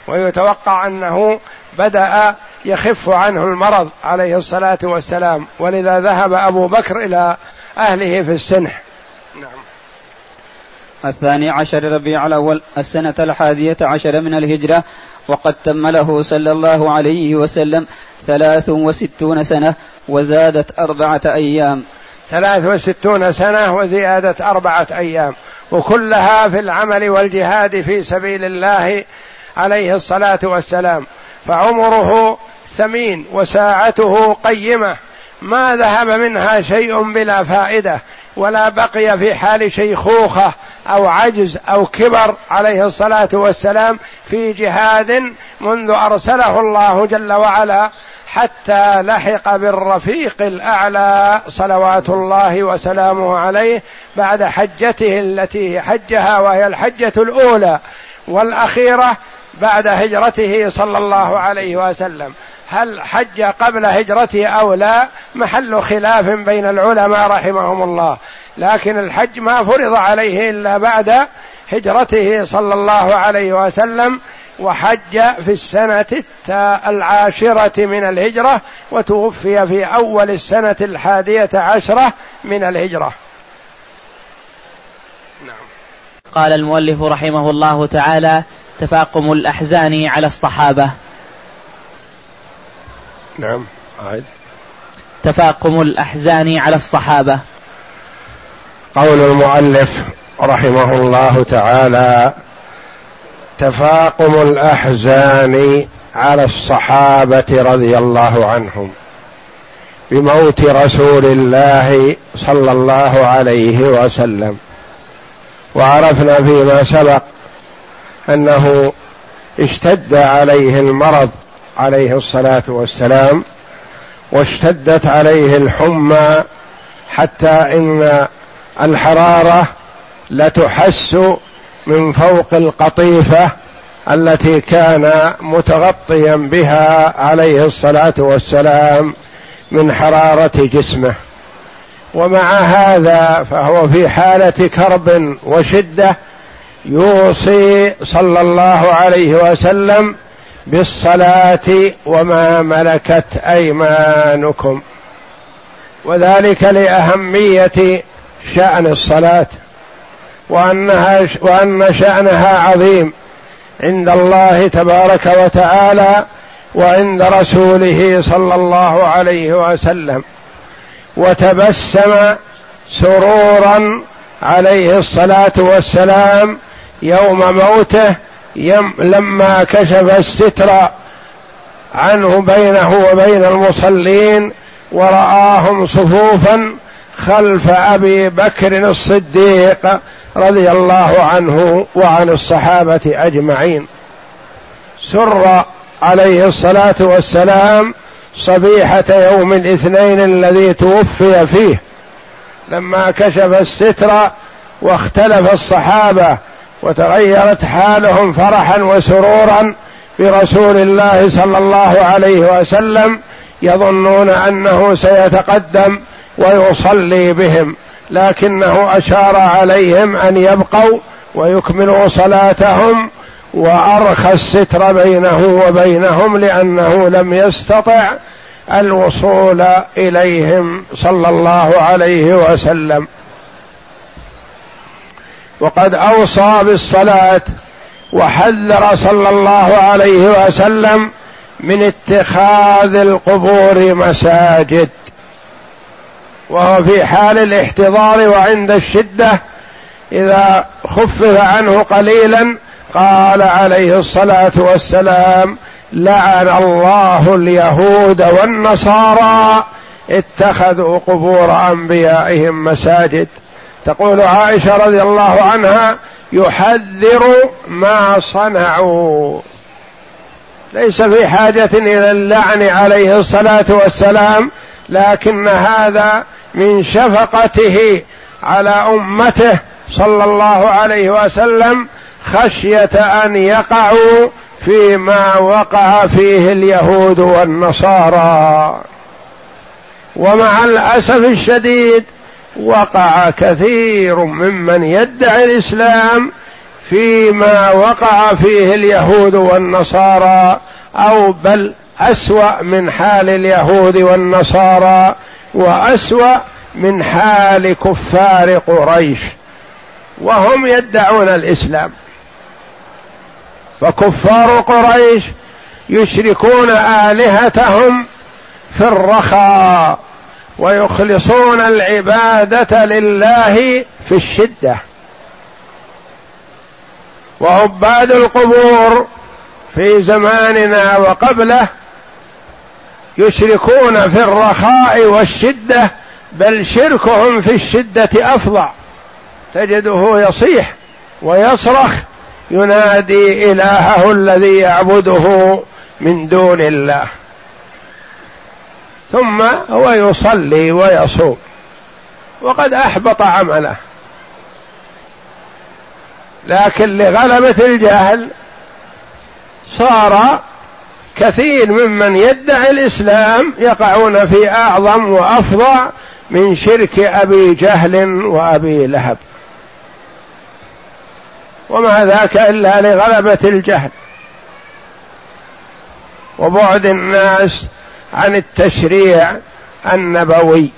ويتوقع أنه بدأ يخف عنه المرض عليه الصلاة والسلام. ولذا ذهب أبو بكر إلى أهله في السنح نعم. الثاني عشر ربيع الأول السنة الحادية عشر من الهجرة وقد تم له صلى الله عليه وسلم ثلاث وستون سنة وزادت أربعة أيام. ثلاث وستون سنة وزيادة أربعة أيام. وكلها في العمل والجهاد في سبيل الله عليه الصلاة والسلام. فعمره ثمين وساعته قيمة. ما ذهب منها شيء بلا فائدة ولا بقي في حال شيخوخة أو عجز أو كبر عليه الصلاة والسلام في جهاد منذ أرسله الله جل وعلا حتى لحق بالرفيق الأعلى صلوات الله وسلامه عليه بعد حجته التي حجها وهي الحجة الأولى والأخيرة بعد هجرته صلى الله عليه وسلم. هل حج قبل هجرته أو لا؟ محل خلاف بين العلماء رحمهم الله. لكن الحج ما فرض عليه إلا بعد هجرته صلى الله عليه وسلم وحج في السنة العاشرة من الهجرة وتوفي في أول السنة الحادية عشرة من الهجرة. نعم. قال المؤلف رحمه الله تعالى تفاقم الأحزان على الصحابة. نعم عاد تفاقم الأحزان على الصحابة. قول المؤلف رحمه الله تعالى تفاقم الأحزان على الصحابة رضي الله عنهم بموت رسول الله صلى الله عليه وسلم. وعرفنا فيما سبق أنه اشتد عليه المرض عليه الصلاة والسلام واشتدت عليه الحمى حتى إن الحرارة لتحس من فوق القطيفة التي كان متغطيا بها عليه الصلاة والسلام من حرارة جسمه. ومع هذا فهو في حالة كرب وشدة يوصي صلى الله عليه وسلم بالصلاة وما ملكت أيمانكم. وذلك لأهمية شأن الصلاة. وأنها وأن شأنها عظيم. عند الله تبارك وتعالى وعند رسوله صلى الله عليه وسلم. وتبسم سرورا عليه الصلاة والسلام يوم موته يم لما كشف الستر عنه بينه وبين المصلين ورآهم صفوفا خلف أبي بكر الصديق رضي الله عنه وعن الصحابة أجمعين. سر عليه الصلاة والسلام صبيحة يوم الاثنين الذي توفي فيه. لما كشف الستر واختلف الصحابة وتغيرت حالهم فرحا وسرورا برسول الله صلى الله عليه وسلم يظنون أنه سيتقدم ويصلي بهم لكنه أشار عليهم أن يبقوا ويكملوا صلاتهم وأرخى الستر بينه وبينهم لأنه لم يستطع الوصول إليهم صلى الله عليه وسلم. وقد أوصى بالصلاة وحذر صلى الله عليه وسلم من اتخاذ القبور مساجد. وهو في حال الاحتضار وعند الشدة إذا خفف عنه قليلا قال عليه الصلاة والسلام لعن الله اليهود والنصارى اتخذوا قبور أنبيائهم مساجد. تقول عائشة رضي الله عنها يحذر ما صنعوا. ليس في حاجة إلى اللعن عليه الصلاة والسلام لكن هذا من شفقته على أمته صلى الله عليه وسلم خشية أن يقعوا فيما وقع فيه اليهود والنصارى. ومع الأسف الشديد وقع كثير ممن يدعي الإسلام فيما وقع فيه اليهود والنصارى أو بل أسوأ من حال اليهود والنصارى وأسوأ من حال كفار قريش وهم يدعون الإسلام. فكفار قريش يشركون آلهتهم في الرخاء. ويخلصون العبادة لله في الشدة. وعباد القبور في زماننا وقبله يشركون في الرخاء والشدة بل شركهم في الشدة افظع تجده يصيح ويصرخ ينادي إلهه الذي يعبده من دون الله. ثم هو يصلي ويصوم. وقد أحبط عمله. لكن لغلبة الجهل صار كثير ممن يدعي الإسلام يقعون في أعظم وأفظع من شرك أبي جهل وأبي لهب. وما ذاك إلا لغلبة الجهل. وبعد الناس عن التشريع النبوي.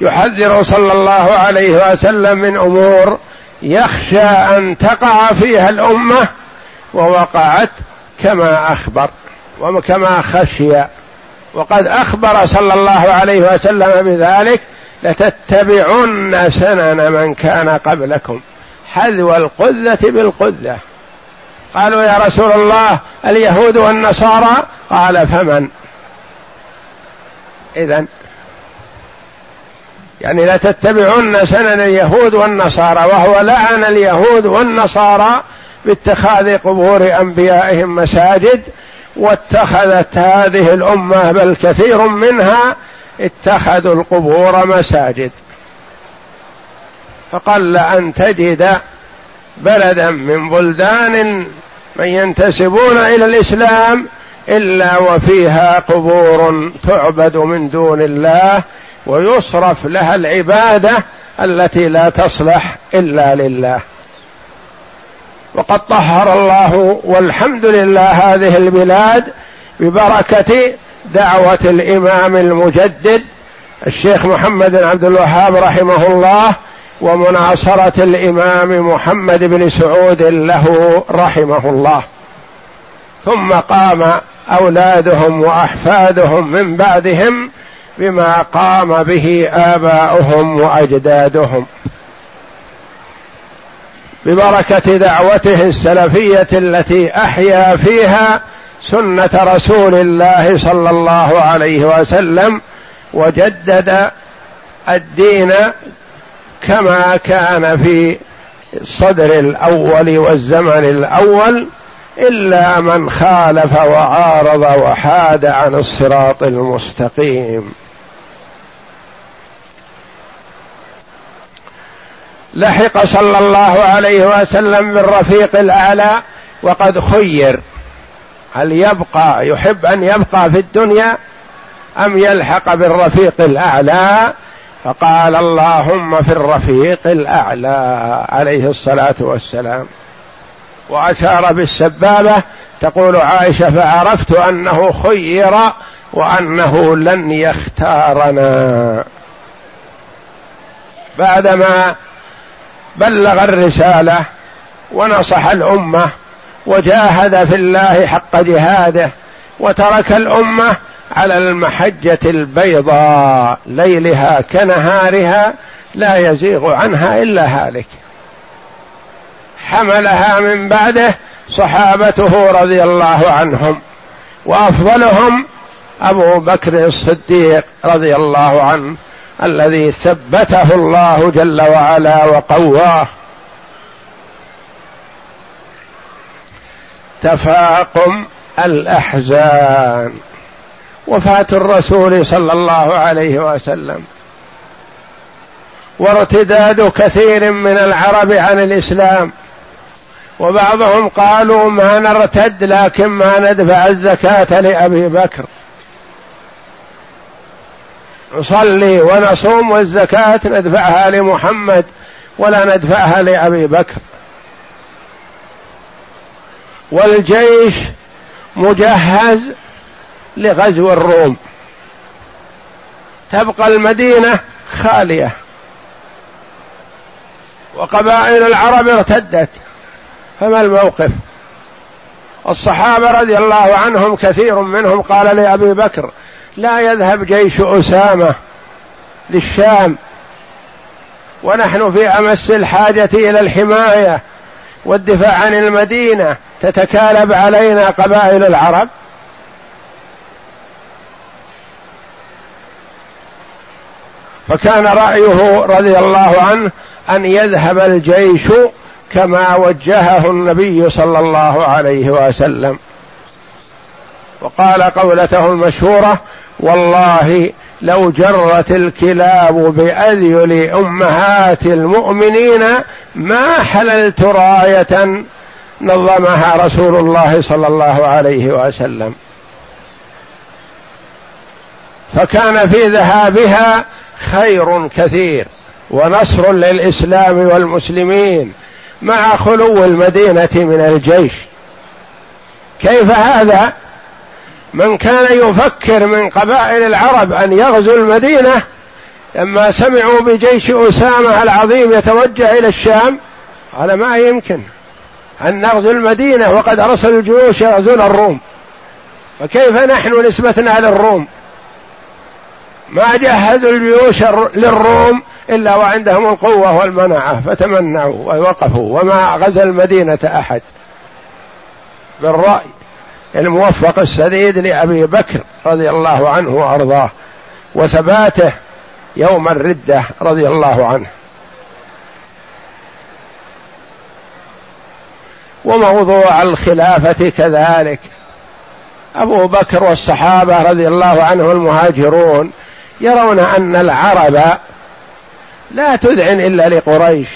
يحذر صلى الله عليه وسلم من أمور يخشى أن تقع فيها الأمة ووقعت كما أخبر وكما خشي. وقد أخبر صلى الله عليه وسلم بذلك لتتبعن سنن من كان قبلكم حذو القذة بالقذة. قالوا يا رسول الله اليهود والنصارى؟ قال فمن؟ إذا يعني لتتبعن سنن اليهود والنصارى وهو لعن اليهود والنصارى باتخاذ قبور أنبيائهم مساجد واتخذت هذه الأمة بل كثير منها اتخذوا القبور مساجد. فقل أن تجد بلدا من بلدان من ينتسبون إلى الإسلام إلا وفيها قبور تعبد من دون الله ويصرف لها العبادة التي لا تصلح إلا لله. وقد طهر الله والحمد لله هذه البلاد ببركة دعوة الإمام المجدد الشيخ محمد بن عبد الوهاب رحمه الله ومناصرة الإمام محمد بن سعود له رحمه الله. ثم قام أولادهم وأحفادهم من بعدهم بما قام به آباؤهم وأجدادهم. ببركة دعوته السلفية التي أحيا فيها سنة رسول الله صلى الله عليه وسلم وجدد الدين كما كان في الصدر الأول والزمن الأول إلا من خالف وعارض وحاد عن الصراط المستقيم. لحق صلى الله عليه وسلم بالرفيق الأعلى وقد خير. هل يبقى يحب أن يبقى في الدنيا أم يلحق بالرفيق الأعلى؟ فقال اللهم في الرفيق الأعلى عليه الصلاة والسلام. وأشار بالسبابة تقول عائشة فعرفت أنه خير وأنه لن يختارنا. بعدما بلغ الرسالة ونصح الأمة وجاهد في الله حق جهاده وترك الأمة على المحجة البيضاء ليلها كنهارها لا يزيغ عنها إلا هالك. حملها من بعده صحابته رضي الله عنهم وأفضلهم أبو بكر الصديق رضي الله عنه الذي ثبته الله جل وعلا وقواه. تفاقم الأحزان. وفاة الرسول صلى الله عليه وسلم. وارتداد كثير من العرب عن الإسلام. وبعضهم قالوا ما نرتد لكن ما ندفع الزكاة لأبي بكر. نصلي ونصوم والزكاة ندفعها لمحمد ولا ندفعها لأبي بكر. والجيش مجهز لغزو الروم. تبقى المدينة خالية. وقبائل العرب ارتدت. فما الموقف؟ الصحابة رضي الله عنهم كثير منهم قال لأبي بكر لا يذهب جيش أسامة للشام. ونحن في أمس الحاجة إلى الحماية والدفاع عن المدينة تتكالب علينا قبائل العرب. فكان رأيه رضي الله عنه أن يذهب الجيش كما وجهه النبي صلى الله عليه وسلم. وقال قولته المشهورة والله لو جرت الكلاب بأذيل أمهات المؤمنين ما حللت راية نظمها رسول الله صلى الله عليه وسلم. فكان في ذهابها خير كثير ونصر للإسلام والمسلمين مع خلو المدينة من الجيش. كيف هذا؟ من كان يفكر من قبائل العرب أن يغزو المدينة لما سمعوا بجيش أسامة العظيم يتوجه إلى الشام قال ما يمكن أن نغزو المدينة وقد أرسلوا الجيوش يغزون الروم. فكيف نحن نسبتنا للروم؟ ما جهزوا الجيوش للروم إلا وعندهم القوة والمنعه فتمنعوا ووقفوا. وما غزا المدينة أحد. بالرأي الموفق السديد لأبي بكر رضي الله عنه وأرضاه وثباته يوم الردة رضي الله عنه. وموضوع الخلافة كذلك. أبو بكر والصحابة رضي الله عنهم المهاجرون يرون أن العرب لا تذعن إلا لقريش.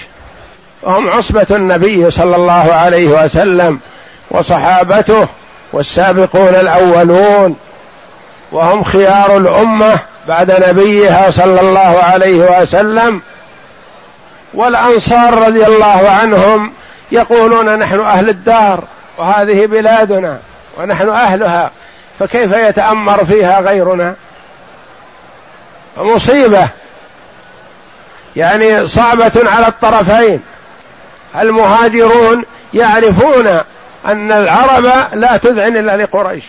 وهم عصبة النبي صلى الله عليه وسلم وصحابته والسابقون الأولون. وهم خيار الأمة بعد نبيها صلى الله عليه وسلم. والأنصار رضي الله عنهم يقولون نحن أهل الدار وهذه بلادنا ونحن أهلها. فكيف يتأمر فيها غيرنا؟ مصيبة. يعني صعبة على الطرفين. المهاجرون يعرفون أن العرب لا تذعن إلا لقريش.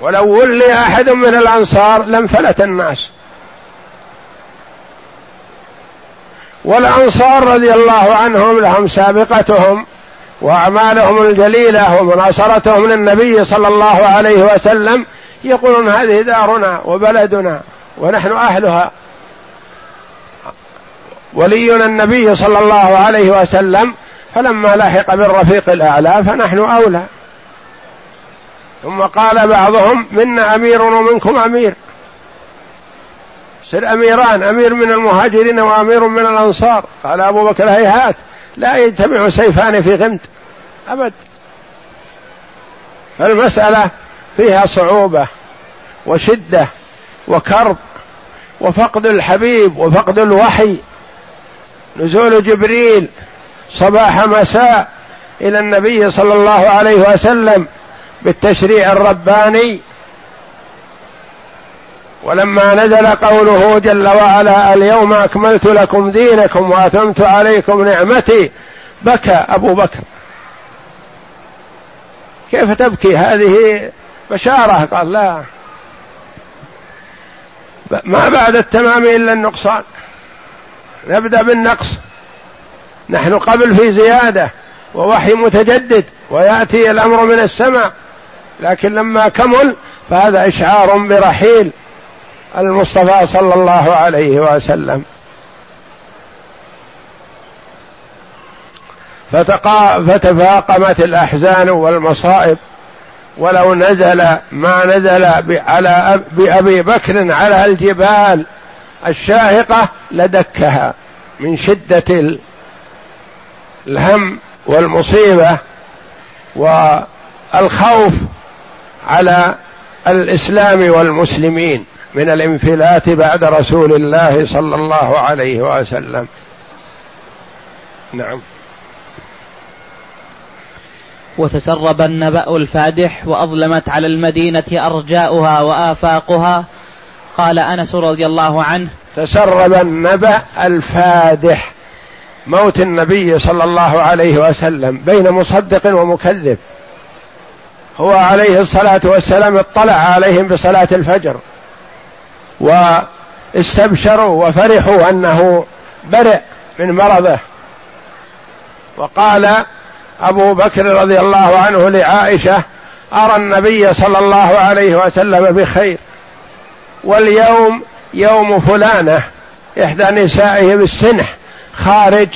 ولو ولي أحد من الأنصار لانفلت الناس. والأنصار رضي الله عنهم لهم سابقتهم وأعمالهم الجليلة ومناصرتهم للنبي صلى الله عليه وسلم يقولون هذه دارنا وبلدنا ونحن أهلها. ولينا النبي صلى الله عليه وسلم فلما لحق بالرفيق الأعلى فنحن أولى. ثم قال بعضهم منا أمير ومنكم أمير. سر أميران أمير من المهاجرين وأمير من الأنصار. قال أبو بكر هيهات لا يجتمع سيفان في غمد أبد. فالمسألة فيها صعوبة وشدة وكرب وفقد الحبيب وفقد الوحي. نزول جبريل صباح مساء إلى النبي صلى الله عليه وسلم بالتشريع الرباني. ولما نزل قوله جل وعلا اليوم أكملت لكم دينكم وأتممت عليكم نعمتي. بكى أبو بكر. كيف تبكي هذه بشاره قال لا. ما بعد التمام إلا النقصان. نبدأ بالنقص. نحن قبل في زيادة ووحي متجدد ويأتي الأمر من السماء. لكن لما كمل فهذا إشعار برحيل. المصطفى صلى الله عليه وسلم. فتقا فتفاقمت الأحزان والمصائب. ولو نزل ما نزل على بأبي بكر على الجبال الشاهقة لدكها من شدة الهم والمصيبة والخوف على الإسلام والمسلمين من الانفلات بعد رسول الله صلى الله عليه وسلم. نعم. وتسرب النبأ الفادح وأظلمت على المدينة أرجاؤها وآفاقها. قال أنس رضي الله عنه تسرب النبأ الفادح موت النبي صلى الله عليه وسلم بين مصدق ومكذب. هو عليه الصلاة والسلام اطلع عليهم بصلاة الفجر واستبشروا وفرحوا أنه برئ من مرضه. وقال أبو بكر رضي الله عنه لعائشة أرى النبي صلى الله عليه وسلم بخير. واليوم يوم فلانة إحدى نسائه بالسنح خارج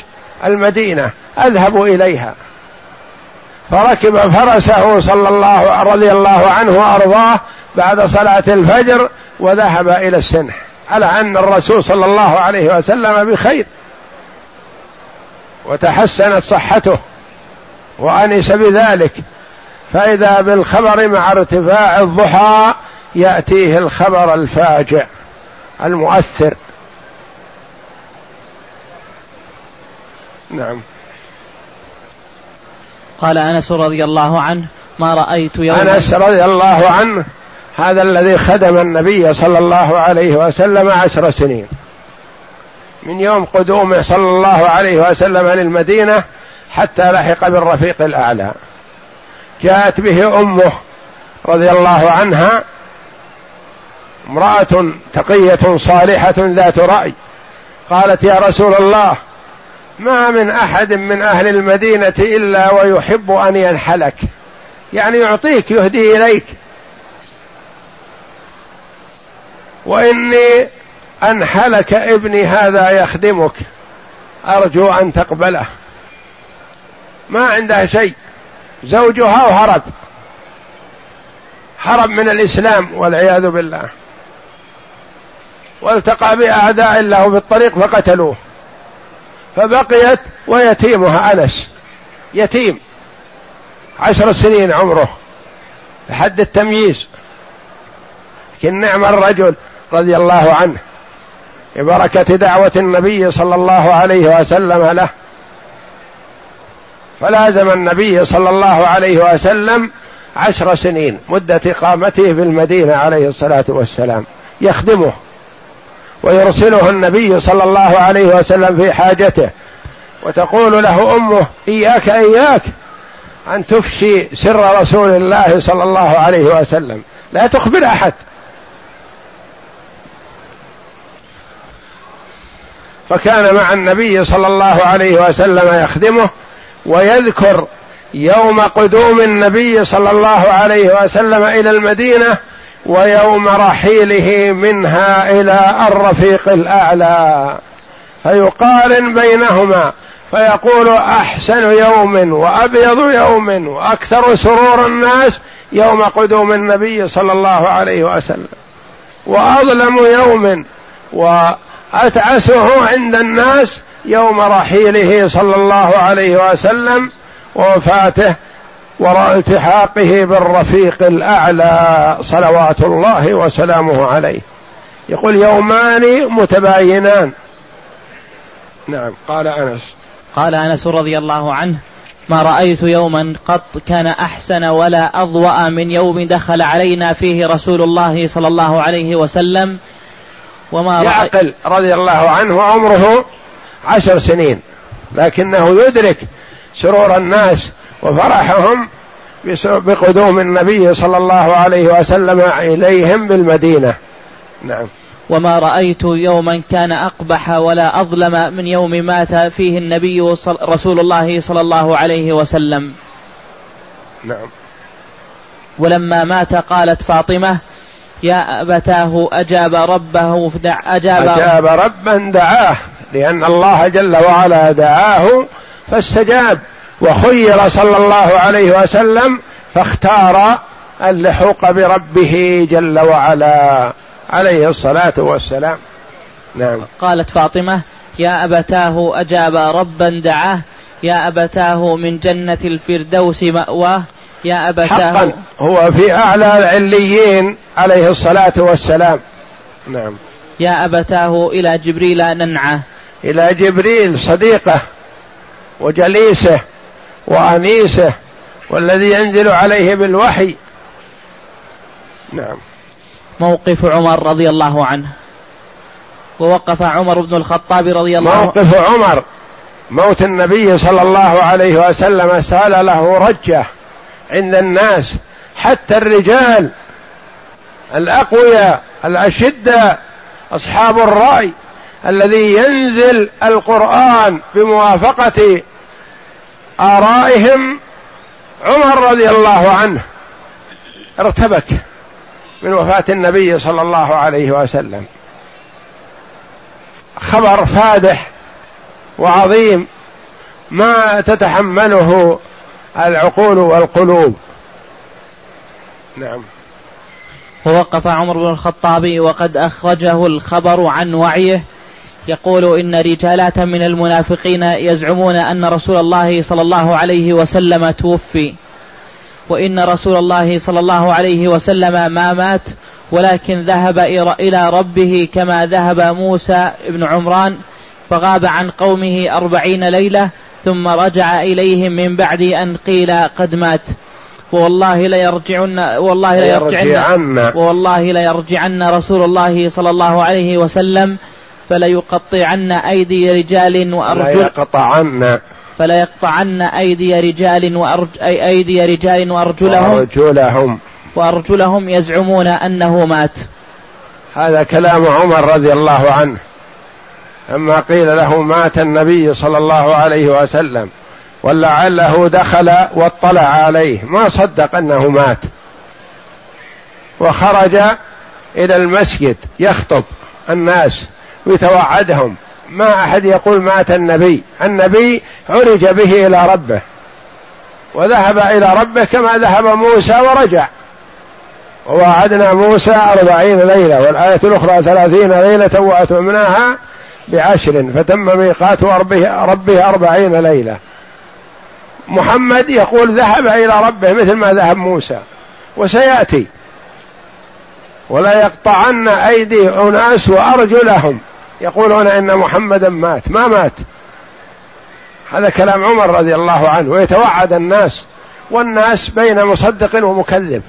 المدينة أذهب إليها. فركب فرسه صلى الله رضي الله عنه وأرضاه بعد صلاة الفجر وذهب إلى السنح على أن الرسول صلى الله عليه وسلم بخير. وتحسنت صحته. وأنس بذلك. فإذا بالخبر مع ارتفاع الضحى يأتيه الخبر الفاجع المؤثر. نعم. قال أنس رضي الله عنه ما رأيت يوم أنس رضي الله عنه هذا الذي خدم النبي صلى الله عليه وسلم عشر سنين. من يوم قدومه صلى الله عليه وسلم للمدينة حتى لحق بالرفيق الأعلى. جاءت به أمه رضي الله عنها امرأة تقية صالحة ذات رأي. قالت يا رسول الله ما من أحد من أهل المدينة إلا ويحب أن ينحلك. يعني يعطيك يهدي إليك. وإني أنحلك ابني هذا يخدمك. أرجو أن تقبله. ما عندها شيء. زوجها وهرب. هرب من الإسلام والعياذ بالله. والتقى بأعداء له في الطريق فقتلوه. فبقيت ويتيمها أنس. يتيم. عشر سنين عمره. لحد التمييز. لكن نعم الرجل رضي الله عنه. ببركة دعوة النبي صلى الله عليه وسلم له. فلازم النبي صلى الله عليه وسلم عشر سنين مدة إقامته في المدينة عليه الصلاة والسلام يخدمه ويرسله النبي صلى الله عليه وسلم في حاجته وتقول له أمه إياك إياك أن تفشي سر رسول الله صلى الله عليه وسلم لا تخبر أحد. فكان مع النبي صلى الله عليه وسلم يخدمه ويذكر يوم قدوم النبي صلى الله عليه وسلم إلى المدينة ويوم رحيله منها إلى الرفيق الأعلى. فيقارن بينهما فيقول أحسن يوم وأبيض يوم وأكثر سرور الناس يوم قدوم النبي صلى الله عليه وسلم. وأظلم يوم وأتعسه عند الناس يوم رحيله صلى الله عليه وسلم ووفاته وراء التحاقه بالرفيق الأعلى صلوات الله وسلامه عليه. يقول يومان متباينان. نعم قال أنس. قال أنس رضي الله عنه ما رأيت يوما قط كان أحسن ولا أضوأ من يوم دخل علينا فيه رسول الله صلى الله عليه وسلم وما يعقل رضي الله عنه عمره عشر سنين لكنه يدرك سرور الناس وفرحهم بقدوم النبي صلى الله عليه وسلم إليهم بالمدينة. نعم. وما رأيت يوما كان أقبح ولا أظلم من يوم مات فيه النبي رسول الله صلى الله عليه وسلم. نعم. ولما مات قالت فاطمة يا أبتاه أجاب ربه أجاب, أجاب ربا دعاه لأن الله جل وعلا دعاه فاستجاب. وخير صلى الله عليه وسلم فاختار اللحوق بربه جل وعلا عليه الصلاة والسلام. نعم. قالت فاطمة يا أبتاه أجاب ربا دعاه. يا أبتاه من جنة الفردوس مأواه. يا أبتاه حقا هو في أعلى العليين عليه الصلاة والسلام. نعم. يا أبتاه إلى جبريل ننعى إلى جبريل صديقه وجليسه وأنيسه والذي ينزل عليه بالوحي. نعم. موقف عمر رضي الله عنه. ووقف عمر بن الخطاب رضي الله عنه. موقف عمر. موت النبي صلى الله عليه وسلم سأل له رجه. عند الناس حتى الرجال الأقوياء الأشدة أصحاب الرأي الذي ينزل القرآن بموافقة آرائهم عمر رضي الله عنه ارتبك من وفاة النبي صلى الله عليه وسلم. خبر فادح وعظيم ما تتحمله العقول والقلوب. نعم. ووقف عمر بن الخطاب وقد أخرجه الخبر عن وعيه. يقول إن رجالات من المنافقين يزعمون أن رسول الله صلى الله عليه وسلم توفي وإن رسول الله صلى الله عليه وسلم ما مات ولكن ذهب إلى ربه كما ذهب موسى بن عمران فغاب عن قومه أربعين ليلة ثم رجع إليهم من بعد أن قيل قد مات. والله ليرجعن والله ليرجعن. والله ليرجعن رسول الله صلى الله عليه وسلم فليقطعن أيدي رجال وأرجل فليقطعن فليقطعن أيدي رجال وأرج أي أيدي رجال وأرجلهم وأرجلهم. وأرجلهم يزعمون أنه مات. هذا كلام عمر رضي الله عنه. لما قيل له مات النبي صلى الله عليه وسلم ولعله دخل واطلع عليه ما صدق أنه مات. وخرج إلى المسجد يخطب الناس ويتوعدهم. ما أحد يقول مات النبي النبي عرج به إلى ربه وذهب إلى ربه كما ذهب موسى ورجع. ووعدنا موسى أربعين ليلة والآية الأخرى ثلاثين ليلة وأتممناها بعشر فتم ميقات ربه, أربعين ليلة. محمد يقول ذهب إلى ربه مثل ما ذهب موسى وسيأتي. ولا يقطعن أيدي أناس وأرجلهم. يقولون إن محمدا مات ما مات. هذا كلام عمر رضي الله عنه ويتوعد الناس والناس بين مصدق ومكذب.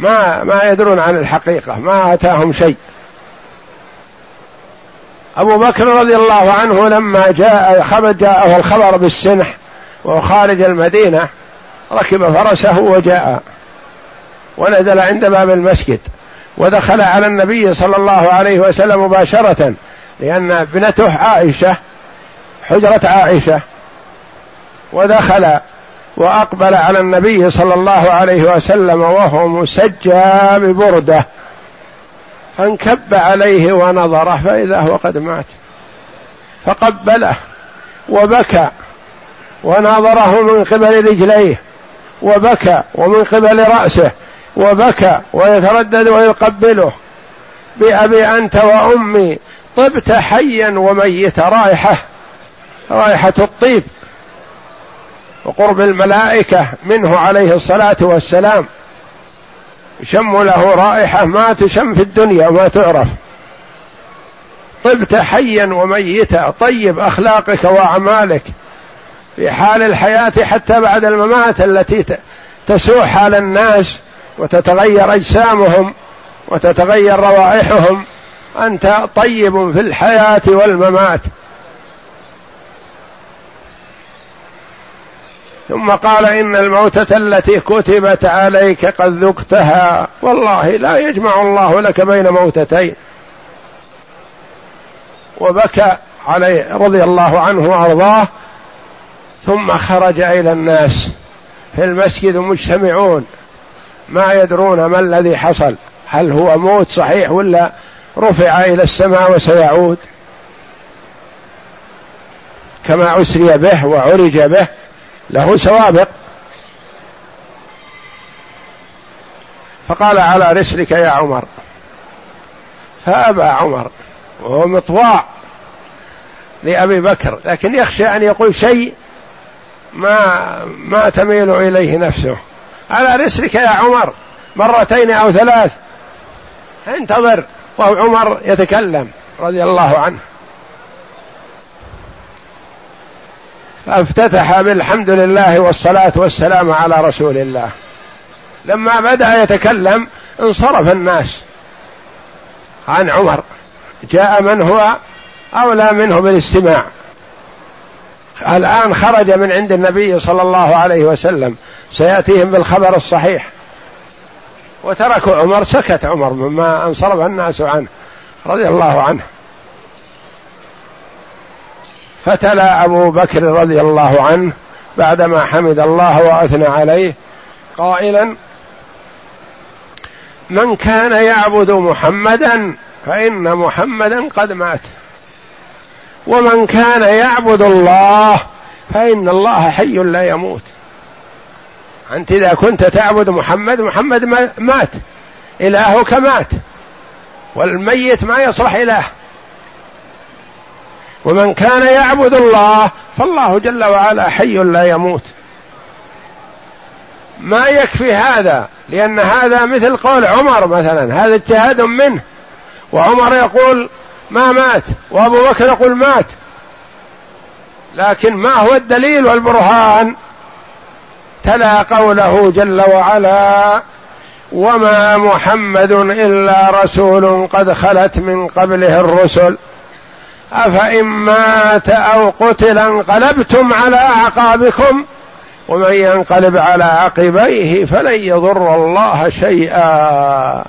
ما ما يدرون عن الحقيقة ما أتاهم شيء. أبو بكر رضي الله عنه لما جاء خبر جاءه الخبر بالسنح وهو خارج المدينة ركب فرسه وجاء. ونزل عند باب المسجد. ودخل على النبي صلى الله عليه وسلم مباشرة لأن ابنته عائشة حجرة عائشة. ودخل وأقبل على النبي صلى الله عليه وسلم وهو مسجى ببردة. فانكب عليه ونظره فإذا هو قد مات. فقبله وبكى وناظره من قبل رجليه وبكى ومن قبل رأسه وبكى ويتردد ويقبله بأبي أنت وأمي طبت حيا وميتا رائحة رائحة الطيب. وقرب الملائكة منه عليه الصلاة والسلام. يشم له رائحة ما تشم في الدنيا وما تعرف. طبت حيا وميتا طيب أخلاقك وأعمالك في حال الحياة حتى بعد الممات التي تسوء حال الناس وتتغير أجسامهم وتتغير روائحهم. أنت طيب في الحياة والممات. ثم قال إن الموتة التي كتبت عليك قد ذقتها. والله لا يجمع الله لك بين موتتين. وبكى عليه رضي الله عنه وأرضاه. ثم خرج إلى الناس. في المسجد مجتمعون. ما يدرون ما الذي حصل. هل هو موت صحيح ولا رفع إلى السماء وسيعود. كما أسري به وعرج به. له سوابق. فقال على رسلك يا عمر. فأبى عمر وهو مطواع لأبي بكر لكن يخشى أن يقول شيء ما ما تميل إليه نفسه. على رسلك يا عمر مرتين أو ثلاث انتظر وهو عمر يتكلم رضي الله عنه. فافتتح بالحمد لله والصلاة والسلام على رسول الله. لما بدأ يتكلم انصرف الناس عن عمر. جاء من هو أولى منه بالاستماع. الآن خرج من عند النبي صلى الله عليه وسلم. سيأتيهم بالخبر الصحيح. وتركوا عمر سكت عمر مما انصرف الناس عنه رضي الله عنه. فتلا أبو بكر رضي الله عنه بعدما حمد الله وأثنى عليه قائلا من كان يعبد محمدا فإن محمدا قد مات. ومن كان يعبد الله فإن الله حي لا يموت. أنت إذا كنت تعبد محمد محمد مات. إلهك مات. والميت ما يصلح إله. ومن كان يعبد الله فالله جل وعلا حي لا يموت. ما يكفي هذا لأن هذا مثل قول عمر مثلا هذا اجتهاد منه. وعمر يقول ما مات وأبو بكر يقول مات. لكن ما هو الدليل والبرهان؟ تلا قوله جل وعلا وما محمد إلا رسول قد خلت من قبله الرسل أفإن مات أو قتل انقلبتم على أعقابكم ومن ينقلب على عقبيه فلن يضر الله شيئا.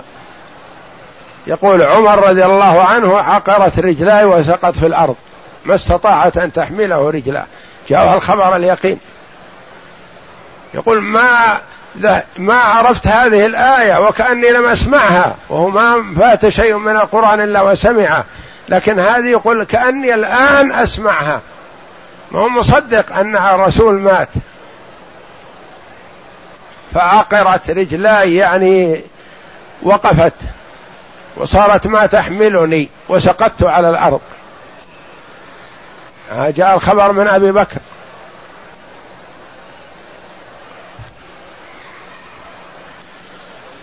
يقول عمر رضي الله عنه عقرت رجلاي وسقط في الأرض ما استطاعت أن تحمله رجلاه جاءها الخبر اليقين. يقول ما ما عرفت هذه الآية وكأني لم أسمعها وهو ما فات شيء من القرآن إلا وسمعه. لكن هذه يقول كأني الآن أسمعها. ما هو مصدق أن الرسول مات. فعقرت رجلاي يعني وقفت. وصارت ما تحملني. وسقطت على الأرض. جاء الخبر من أبي بكر.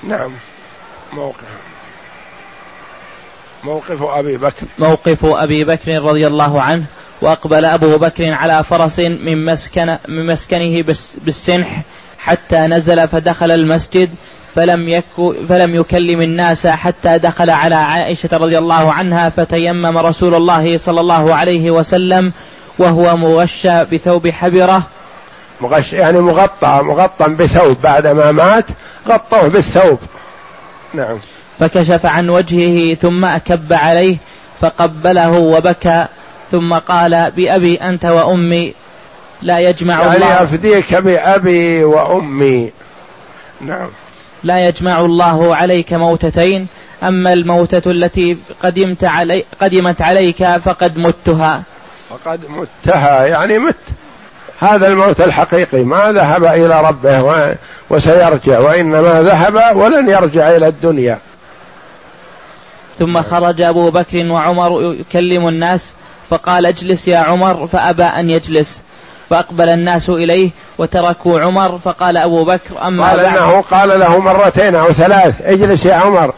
نعم. موقف موقف أبي بكر. موقف أبي بكر رضي الله عنه وأقبل أبو بكر على فرس من مسكن من مسكنه بالسنح حتى نزل فدخل المسجد فلم يك فلم يكلم الناس حتى دخل على عائشة رضي الله عنها فتيمم رسول الله صلى الله عليه وسلم وهو مغشى بثوب حبرة. مغش يعني مغطى مغطى بثوب بعدما مات غطوه بالثوب. نعم. فكشف عن وجهه ثم أكب عليه فقبله وبكى ثم قال بأبي أنت وأمي لا يجمع يعني الله أفديك بأبي وأمي. نعم. لا يجمع الله عليك موتتين أما الموتة التي قدمت علي قدمت عليك فقد متها. فقد متها. يعني مت. هذا الموت الحقيقي. ما ذهب إلى ربه وسيرجع وإنما ذهب ولن يرجع إلى الدنيا. ثم خرج أبو بكر وعمر يكلم الناس فقال اجلس يا عمر. فأبى أن يجلس. فأقبل الناس إليه وتركوا عمر فقال أبو بكر أما قال إنه قال له مرتين أو ثلاث اجلس يا عمر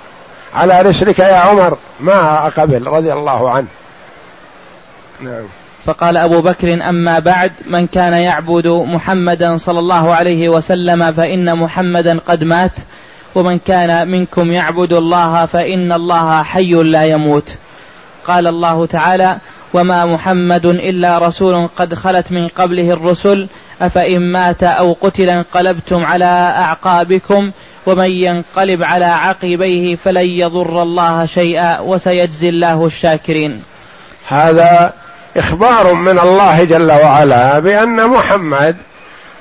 على رسلك يا عمر. ما أقبل رضي الله عنه. نعم. فقال أبو بكر أما بعد من كان يعبد محمدا صلى الله عليه وسلم فإن محمدا قد مات. ومن كان منكم يعبد الله فإن الله حي لا يموت. قال الله تعالى وما محمد إلا رسول قد خلت من قبله الرسل أفإن مات أو قتل انقلبتم على أعقابكم ومن ينقلب على عقبيه فلن يضر الله شيئا وسيجزي الله الشاكرين. هذا إخبار من الله جل وعلا بأن محمد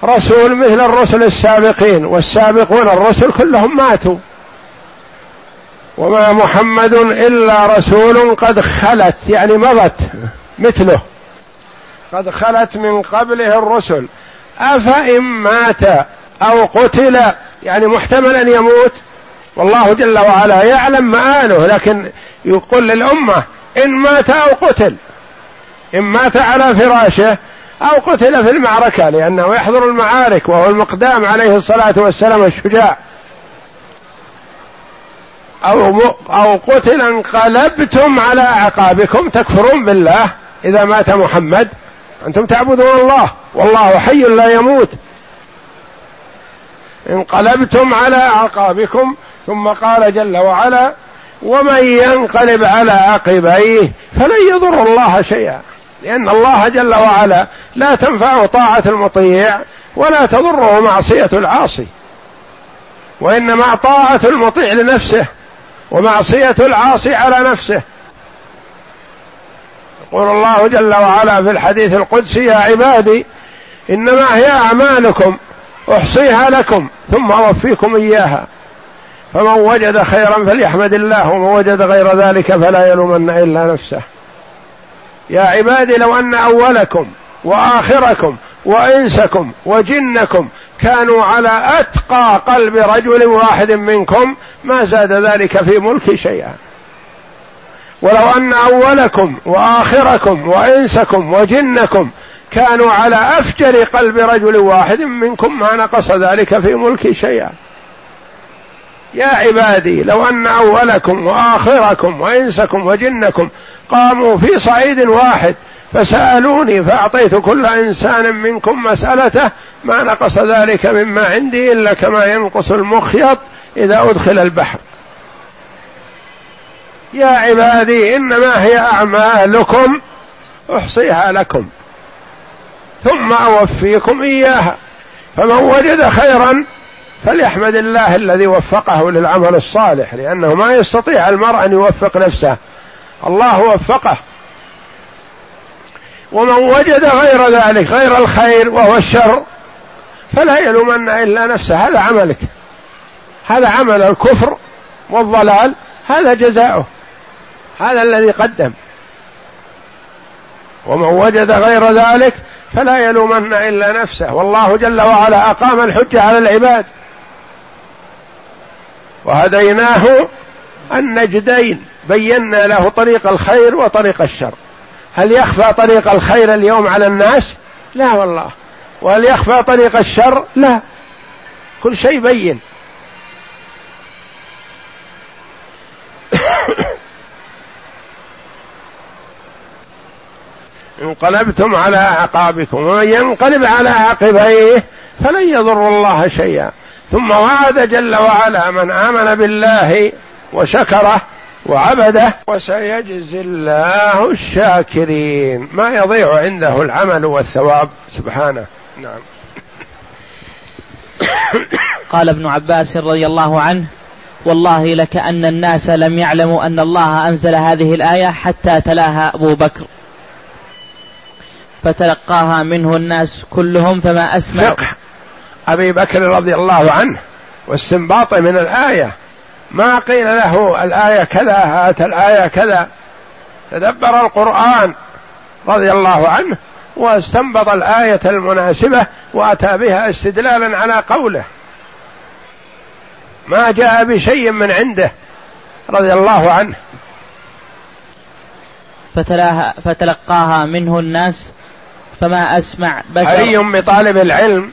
رسول مثل الرسل السابقين والسابقون الرسل كلهم ماتوا. وما محمد إلا رسول قد خلت يعني مضت مثله. قد خلت من قبله الرسل. افان مات أو قتل يعني محتمل أن يموت. والله جل وعلا يعلم مآله لكن يقول للأمة إن مات أو قتل. إن مات على فراشه أو قتل في المعركة لأنه يحضر المعارك وهو المقدام عليه الصلاة والسلام الشجاع أو أو قتل انقلبتم على أعقابكم تكفرون بالله إذا مات محمد. أنتم تعبدون الله والله حي لا يموت. انقلبتم على أعقابكم ثم قال جل وعلا ومن ينقلب على عقبيه فلن يضر الله شيئا. لأن الله جل وعلا لا تنفع طاعة المطيع ولا تضره معصية العاصي. وإنما طاعة المطيع لنفسه ومعصية العاصي على نفسه. يقول الله جل وعلا في الحديث القدسي يا عبادي إنما هي أعمالكم أحصيها لكم ثم أوفيكم إياها. فمن وجد خيرا فليحمد الله ومن وجد غير ذلك فلا يلومن إلا نفسه. يا عبادي لو أن أولكم وآخركم وإنسكم وجنكم كانوا على أتقى قلب رجل واحد منكم ما زاد ذلك في ملكي شيئا. ولو أن أولكم وآخركم وإنسكم وجنكم كانوا على أفجر قلب رجل واحد منكم ما نقص ذلك في ملكي شيئا. يا عبادي لو أن أولكم وآخركم وإنسكم وجنكم قاموا في صعيد واحد فسألوني فأعطيت كل إنسان منكم مسألته ما نقص ذلك مما عندي إلا كما ينقص المخيط إذا أدخل البحر. يا عبادي إنما هي أعمالكم أحصيها لكم ثم أوفيكم إياها. فمن وجد خيرا فليحمد الله الذي وفقه للعمل الصالح لأنه ما يستطيع المرء أن يوفق نفسه. الله وفقه. ومن وجد غير ذلك غير الخير وهو الشر فلا يلومن إلا نفسه. هذا عملك. هذا عمل الكفر والضلال هذا جزاؤه. هذا الذي قدم. ومن وجد غير ذلك فلا يلومن إلا نفسه. والله جل وعلا أقام الحجه على العباد. وهديناه النجدين. بينا له طريق الخير وطريق الشر. هل يخفى طريق الخير اليوم على الناس؟ لا والله. وهل يخفى طريق الشر؟ لا. كل شيء بين. *coughs* انقلبتم على اعقابكم ومن ينقلب على عقبيه فلن يضر الله شيئا. ثم وعد جل وعلا من آمن بالله وشكره وعبده وسيجزي الله الشاكرين. ما يضيع عنده العمل والثواب. سبحانه. نعم. قال ابن عباس رضي الله عنه والله لكأن الناس لم يعلموا أن الله أنزل هذه الآية حتى تلاها أبو بكر. فتلقاها منه الناس كلهم فما أسمع فقه أبي بكر رضي الله عنه واستنباط من الآية. ما قيل له الآية كذا هات الآية كذا. تدبر القرآن رضي الله عنه واستنبط الآية المناسبة وأتى بها استدلالا على قوله. ما جاء بشيء من عنده رضي الله عنه. فتلاها فتلقاها منه الناس فما أسمع بشر. حري بطالب العلم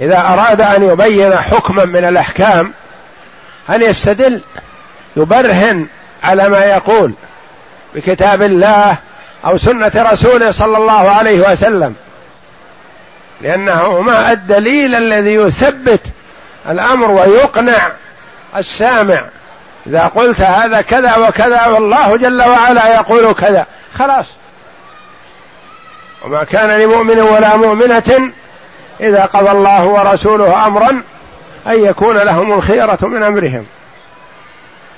إذا أراد أن يبين حكما من الأحكام أن يستدل يبرهن على ما يقول بكتاب الله أو سنة رسوله صلى الله عليه وسلم؟ لأنه ما الدليل الذي يثبت الأمر ويقنع السامع. إذا قلت هذا كذا وكذا والله جل وعلا يقول كذا. خلاص. وما كان لمؤمن ولا مؤمنة إذا قضى الله ورسوله أمرا أن يكون لهم الخيرة من أمرهم.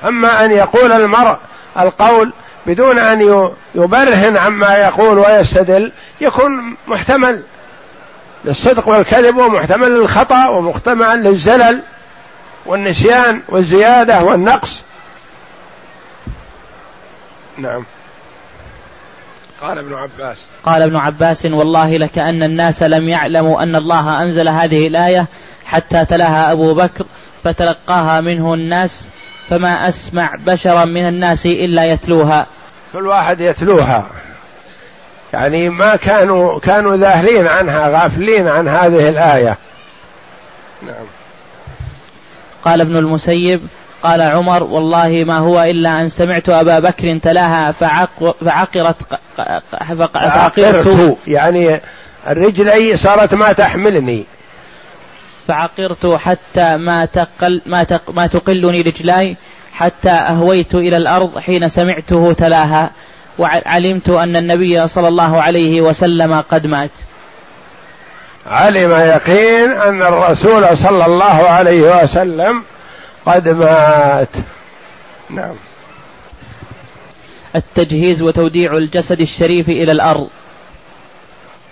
أما أن يقول المرء القول بدون أن يبرهن عما يقول ويستدل يكون محتمل للصدق والكذب ومحتمل للخطأ ومحتمل للزلل والنسيان والزيادة والنقص. نعم. قال ابن عباس. قال ابن عباس والله لكأن الناس لم يعلموا أن الله أنزل هذه الآية حتى تلاها أبو بكر فتلقاها منه الناس فما أسمع بشرا من الناس إلا يتلوها. كل واحد يتلوها. يعني ما كانوا كانوا ذاهلين عنها غافلين عن هذه الآية. نعم. قال ابن المسيب قال عمر والله ما هو إلا أن سمعت أبا بكر تلاها فعق فعقرت فعقرت يعني الرجلي صارت ما تحملني. فعقرت حتى ما تقل ما, تق ما تقلني رجلاي حتى أهويت إلى الأرض حين سمعته تلاها وعلمت أن النبي صلى الله عليه وسلم قد مات. علم يقين أن الرسول صلى الله عليه وسلم قد مات. نعم. التجهيز وتوديع الجسد الشريف إلى الأرض.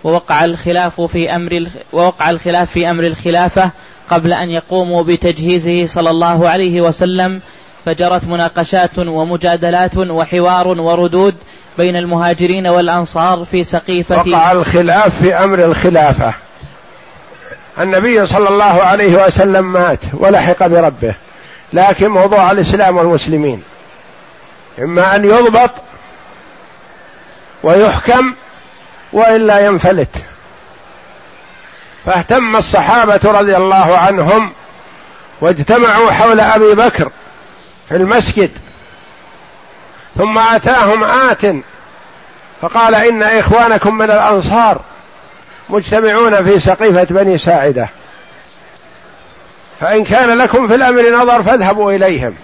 ووقع الخلاف في أمر ووقع الخلاف في أمر الخلافة قبل أن يقوموا بتجهيزه صلى الله عليه وسلم فجرت مناقشات ومجادلات وحوار وردود بين المهاجرين والأنصار في سقيفة وقع الخلاف في أمر الخلافة. النبي صلى الله عليه وسلم مات ولحق بربه لكن موضوع الإسلام والمسلمين. إما أن يضبط ويحكم وإلا ينفلت. فاهتم الصحابة رضي الله عنهم واجتمعوا حول أبي بكر في المسجد. ثم آتاهم آت فقال إن إخوانكم من الأنصار مجتمعون في سقيفة بني ساعدة. فإن كان لكم في الأمر نظر فاذهبوا إليهم.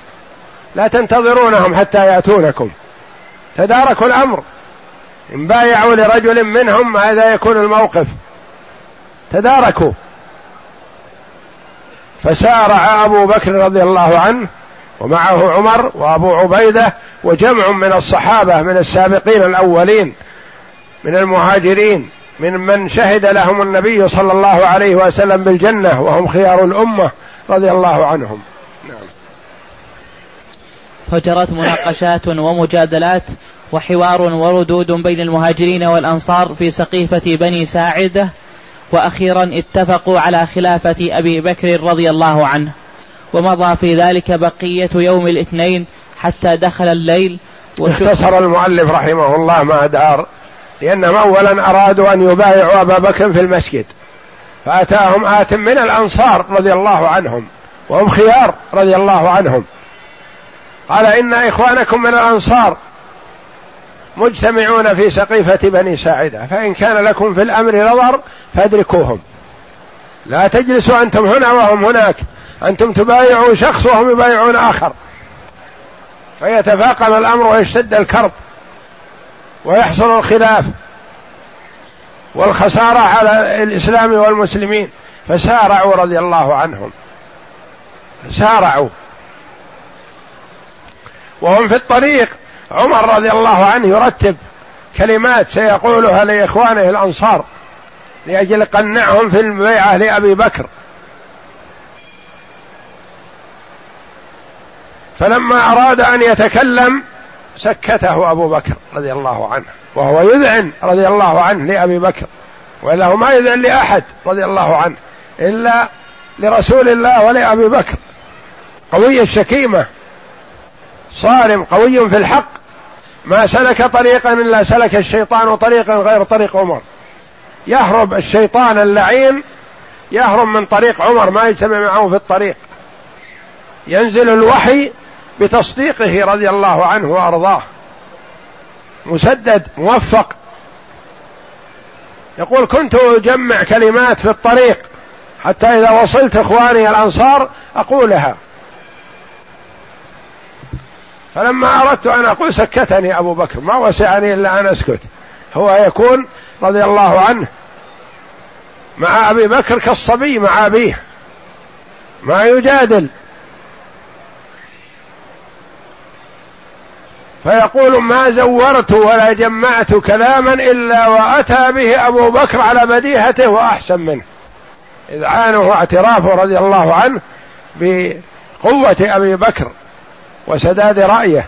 لا تنتظرونهم حتى يأتونكم. تداركوا الأمر. إن بايعوا لرجل منهم ماذا يكون الموقف. تداركوا. فسارع أبو بكر رضي الله عنه ومعه عمر وأبو عبيدة وجمع من الصحابة من السابقين الأولين من المهاجرين من من شهد لهم النبي صلى الله عليه وسلم بالجنة وهم خيار الأمة رضي الله عنهم. نعم. فجرت مناقشات ومجادلات وحوار وردود بين المهاجرين والأنصار في سقيفة بني ساعدة وأخيرا اتفقوا على خلافة أبي بكر رضي الله عنه. ومضى في ذلك بقية يوم الاثنين حتى دخل الليل اختصر المؤلف رحمه الله ما دار لأنهم أولا أرادوا أن يبايعوا أبا بكر في المسجد فأتاهم آت من الأنصار رضي الله عنهم وهم خيار رضي الله عنهم. قال إن إخوانكم من الأنصار مجتمعون في سقيفة بني ساعدة. فإن كان لكم في الأمر نظر فادركوهم. لا تجلسوا أنتم هنا وهم هناك. أنتم تبايعوا شخص وهم يبايعون آخر. فيتفاقم الأمر ويشتد الكرب. ويحصل الخلاف. والخسارة على الإسلام والمسلمين. فسارعوا رضي الله عنهم. سارعوا. وهم في الطريق. عمر رضي الله عنه يرتب كلمات سيقولها لإخوانه الأنصار لأجل قنعهم في البيعة لأبي بكر. فلما أراد أن يتكلم سكته أبو بكر رضي الله عنه وهو يذعن رضي الله عنه لأبي بكر والا هو ما يذعن لأحد رضي الله عنه إلا لرسول الله ولأبي بكر. قوي الشكيمه صارم قوي في الحق. ما سلك طريقا إلا سلك الشيطان طريقا غير طريق عمر. يهرب الشيطان اللعين يهرب من طريق عمر ما يجتمع معه في الطريق. ينزل الوحي بتصديقه رضي الله عنه وأرضاه. مسدد موفق. يقول كنت أجمع كلمات في الطريق حتى إذا وصلت إخواني الأنصار أقولها. فلما أردت أن أقول سكتني أبو بكر ما وسعني إلا أن أسكت. هو يكون رضي الله عنه مع أبي بكر كالصبي مع أبيه ما يجادل. فيقول ما زورت ولا جمعت كلاما إلا وأتى به أبو بكر على بديهته وأحسن منه. اذعانه واعترافه رضي الله عنه بقوة أبي بكر. وسداد رأيه.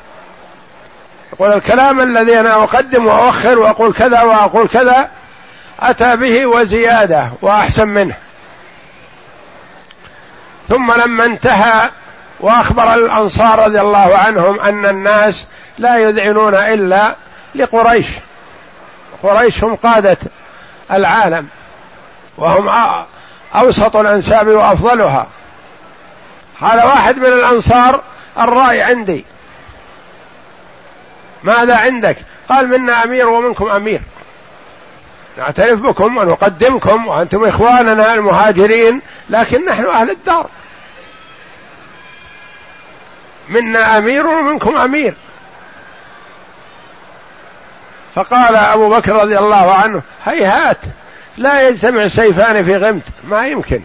يقول الكلام الذي أنا أقدم وأؤخر وأقول كذا وأقول كذا أتى به وزيادة وأحسن منه. ثم لما انتهى وأخبر الأنصار رضي الله عنهم أن الناس لا يذعنون إلا لقريش. قريش هم قادة العالم وهم أوسط الأنساب وأفضلها. قال واحد من الأنصار الرأي عندي. ماذا عندك؟ قال منا أمير ومنكم أمير. نعترف بكم ونقدمكم وأنتم إخواننا المهاجرين لكن نحن أهل الدار. منا أمير ومنكم أمير. فقال أبو بكر رضي الله عنه هيهات لا يجتمع سيفان في غمد ما يمكن.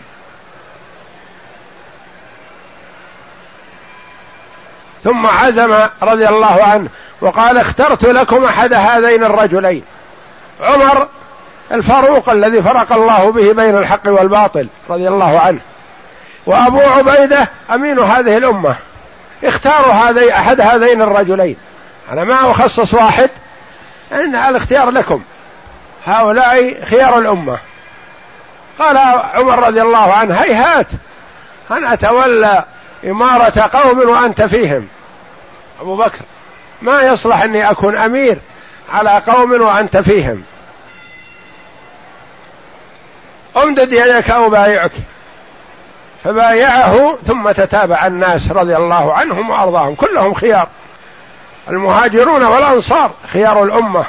ثم عزم رضي الله عنه وقال اخترت لكم أحد هذين الرجلين. عمر الفاروق الذي فرق الله به بين الحق والباطل رضي الله عنه. وأبو عبيدة أمين هذه الأمة. اختاروا هذي أحد هذين الرجلين. أنا ما أخصص واحد. إن الاختيار لكم. هؤلاء خيار الأمة. قال عمر رضي الله عنه هيهات ان أتولى إمارة قوم وأنت فيهم. أبو بكر. ما يصلح أني أكون أمير على قوم وأنت فيهم. امدد يدك ابايعك فبايعه ثم تتابع الناس رضي الله عنهم وأرضاهم. كلهم خيار. المهاجرون والأنصار خيار الأمة.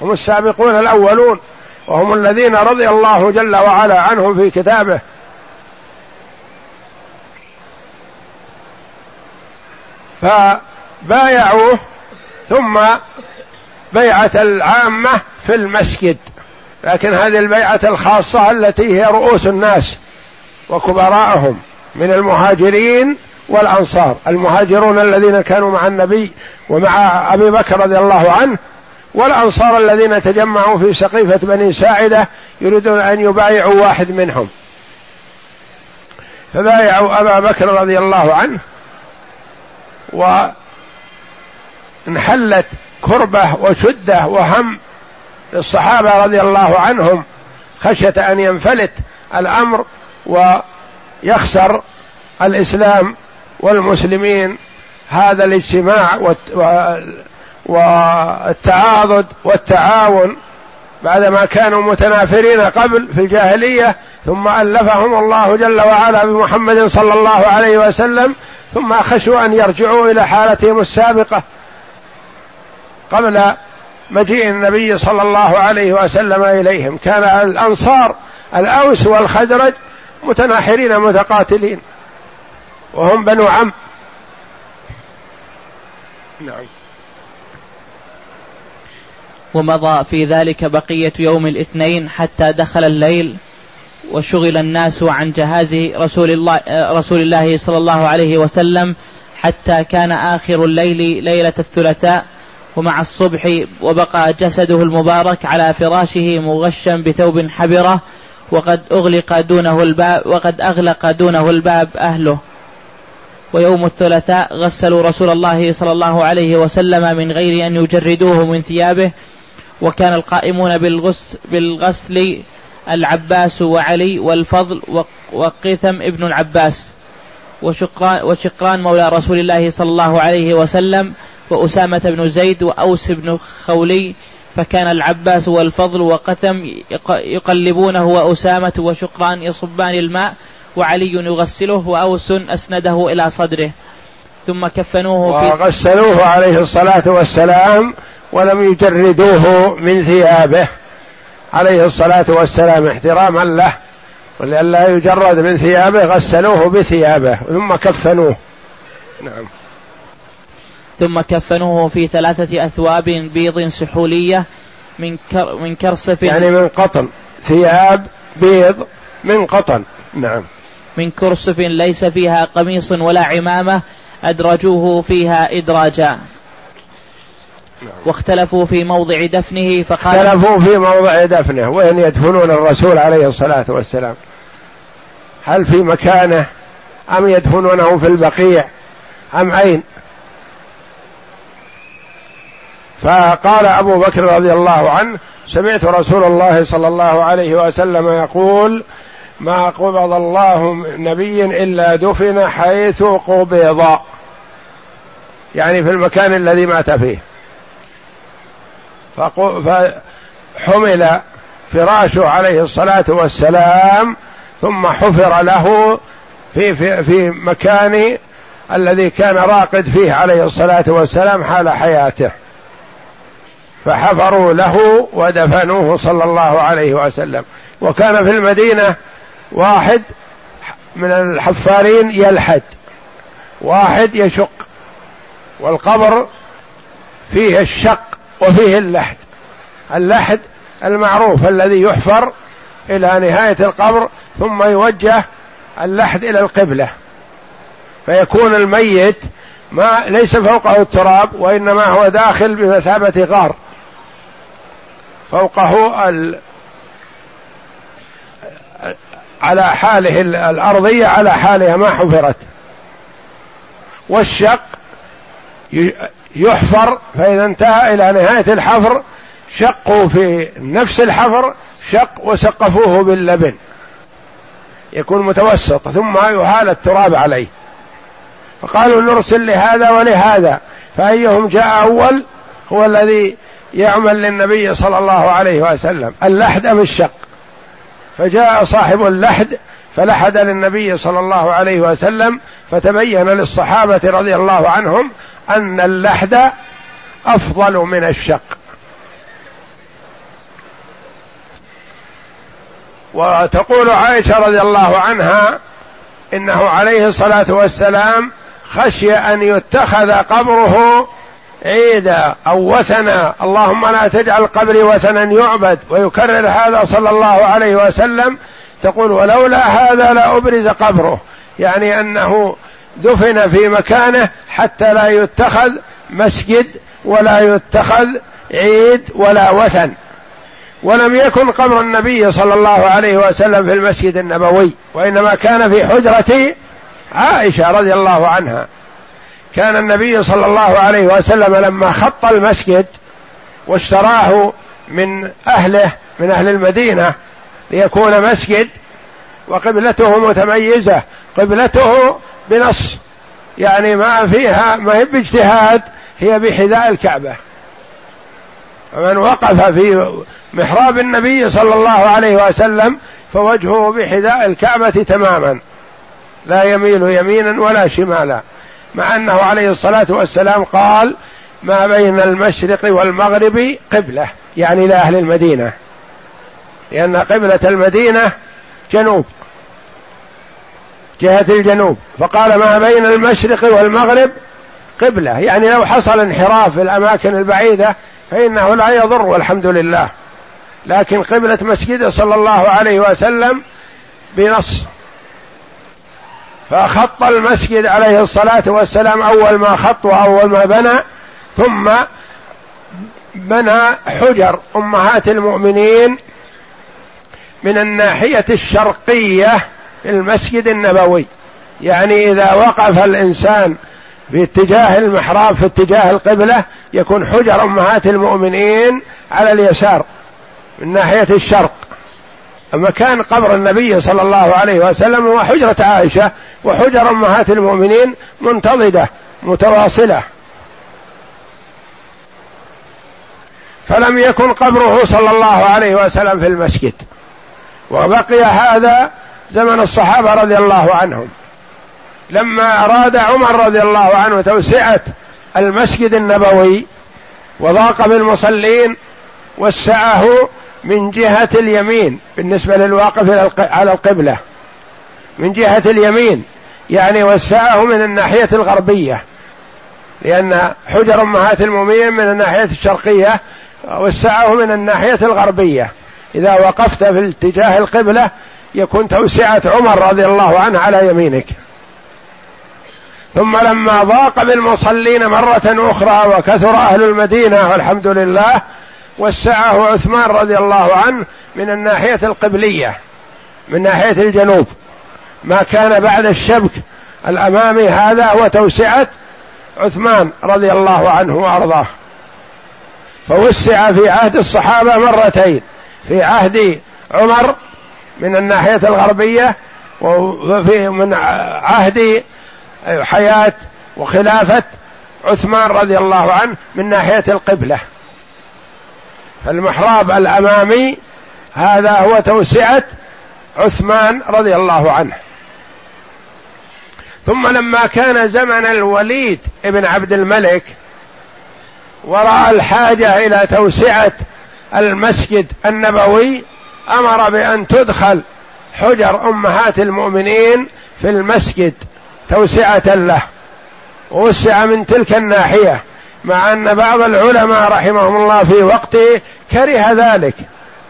هم السابقون الأولون. وهم الذين رضي الله جل وعلا عنهم في كتابه. فبايعوه ثم بيعة العامة في المسجد. لكن هذه البيعة الخاصة التي هي رؤوس الناس وكبراءهم من المهاجرين والأنصار. المهاجرون الذين كانوا مع النبي ومع أبي بكر رضي الله عنه والأنصار الذين تجمعوا في سقيفة بني ساعدة يريدون أن يبايعوا واحد منهم. فبايعوا أبا بكر رضي الله عنه وانحلت كربة وشدة وهم للصحابة رضي الله عنهم خشية أن ينفلت الأمر ويخسر الإسلام والمسلمين هذا الاجتماع والتعاضد والتعاون بعدما كانوا متنافرين قبل في الجاهلية ثم ألفهم الله جل وعلا بمحمد صلى الله عليه وسلم ثم خشوا أن يرجعوا إلى حالتهم السابقة قبل مجيء النبي صلى الله عليه وسلم إليهم. كان الأنصار الأوس والخزرج متناحرين متقاتلين وهم بنو عم. نعم. ومضى في ذلك بقية يوم الاثنين حتى دخل الليل. وشغل الناس عن جهاز رسول الله رسول الله صلى الله عليه وسلم حتى كان آخر الليل ليلة الثلاثاء. ومع الصبح وبقى جسده المبارك على فراشه مغشا بثوب حبرة. وقد أغلق دونه الباب وقد أغلق دونه الباب أهله. ويوم الثلاثاء غسلوا رسول الله صلى الله عليه وسلم من غير أن يجردوه من ثيابه. وكان القائمون بالغسل, بالغسل العباس وعلي والفضل وقيثم ابن العباس وشقران مولى رسول الله صلى الله عليه وسلم وأسامة بن زيد وأوس بن خولي فكان العباس والفضل وقثم يقلبونه وأسامة وشقران يصبان الماء وعلي يغسله وأوس أسنده إلى صدره ثم كفنوه في وغسلوه عليه الصلاة والسلام ولم يجردوه من ثيابه. عليه الصلاة والسلام احتراما له ولئلا يجرد من ثيابه غسلوه بثيابه ثم كفنوه. نعم. ثم كفنوه في ثلاثة أثواب بيض سحولية من كر من كرصف يعني من قطن. ثياب بيض من قطن. نعم. من كرصف ليس فيها قميص ولا عمامة أدرجوه فيها إدراجا. واختلفوا في موضع دفنه فقال اختلفوا في موضع دفنه وين يدفنون الرسول عليه الصلاة والسلام. هل في مكانه؟ أم يدفنونه في البقيع؟ أم أين؟ فقال أبو بكر رضي الله عنه سمعت رسول الله صلى الله عليه وسلم يقول ما قبض الله نبي إلا دفن حيث قبض. يعني في المكان الذي مات فيه. فحمل فراشه عليه الصلاة والسلام ثم حفر له في في في مكان الذي كان راقد فيه عليه الصلاة والسلام حال حياته. فحفروا له ودفنوه صلى الله عليه وسلم. وكان في المدينة واحد من الحفارين يلحد واحد يشق والقبر فيه الشق. وفيه اللحد. اللحد المعروف الذي يحفر إلى نهاية القبر ثم يوجه اللحد إلى القبلة. فيكون الميت ما ليس فوقه التراب وإنما هو داخل بمثابة غار. فوقه ال على حاله الأرضية على حالها ما حفرت. والشق يحفر فإذا انتهى إلى نهاية الحفر شقوا في نفس الحفر شق وسقفوه باللبن. يكون متوسط ثم يهال التراب عليه. فقالوا نرسل لهذا ولهذا. فأيهم جاء أول؟ هو الذي يعمل للنبي صلى الله عليه وسلم اللحد أم الشق. فجاء صاحب اللحد فلحد للنبي صلى الله عليه وسلم فتبين للصحابة رضي الله عنهم أن اللحد أفضل من الشق. وتقول عائشة رضي الله عنها إنه عليه الصلاة والسلام خشي أن يتخذ قبره عيدا أو وثنا. اللهم لا تجعل قبري وثنا يعبد ويكرر هذا صلى الله عليه وسلم تقول ولولا هذا لابرز قبره. يعني أنه دفن في مكانه حتى لا يتخذ مسجد ولا يتخذ عيد ولا وثن. ولم يكن قبر النبي صلى الله عليه وسلم في المسجد النبوي وإنما كان في حجرة عائشة رضي الله عنها. كان النبي صلى الله عليه وسلم لما خط المسجد واشتراه من أهله من أهل المدينة ليكون مسجد وقبلته متميزة قبلته بنص. يعني ما فيها ما هي باجتهاد هي بحذاء الكعبة. فمن وقف في محراب النبي صلى الله عليه وسلم فوجهه بحذاء الكعبة تماما. لا يميل يمينا ولا شمالا. مع أنه عليه الصلاة والسلام قال ما بين المشرق والمغرب قبلة. يعني لاهل المدينة. لأن قبلة المدينة جنوب جهة الجنوب. فقال ما بين المشرق والمغرب قبلة. يعني لو حصل انحراف في الأماكن البعيدة فإنه لا يضر والحمد لله. لكن قبلة مسجده صلى الله عليه وسلم بنص. فخط المسجد عليه الصلاة والسلام أول ما خط وأول ما بنى ثم بنى حجر أمهات المؤمنين من الناحية الشرقية في المسجد النبوي. يعني إذا وقف الإنسان في اتجاه المحراب في اتجاه القبلة يكون حجر أمهات المؤمنين على اليسار من ناحية الشرق. مكان قبر النبي صلى الله عليه وسلم هو حجرة عائشة وحجر أمهات المؤمنين منتضدة متواصلة. فلم يكن قبره صلى الله عليه وسلم في المسجد. وبقي هذا زمن الصحابة رضي الله عنهم. لما أراد عمر رضي الله عنه توسعة المسجد النبوي وضاق بالمصلين وسعه من جهة اليمين بالنسبة للواقف على القبلة. من جهة اليمين يعني وسعه من الناحية الغربية. لأن حجر أمهات المؤمنين من الناحية الشرقية وسعه من الناحية الغربية. إذا وقفت في اتجاه القبلة يكون توسعة عمر رضي الله عنه على يمينك. ثم لما ضاق بالمصلين مرة أخرى وكثر أهل المدينة والحمد لله وسعه عثمان رضي الله عنه من الناحية القبلية من ناحية الجنوب. ما كان بعد الشبك الأمامي هذا هو توسعة عثمان رضي الله عنه وأرضاه. فوسع في عهد الصحابة مرتين. في عهد عمر من الناحية الغربية وفي من عهد حياة وخلافة عثمان رضي الله عنه من ناحية القبلة. فالمحراب الأمامي هذا هو توسعة عثمان رضي الله عنه. ثم لما كان زمن الوليد ابن عبد الملك وراى الحاجة إلى توسعة المسجد النبوي أمر بأن تدخل حجر أمهات المؤمنين في المسجد توسعة له ووسع من تلك الناحية مع أن بعض العلماء رحمهم الله في وقته كره ذلك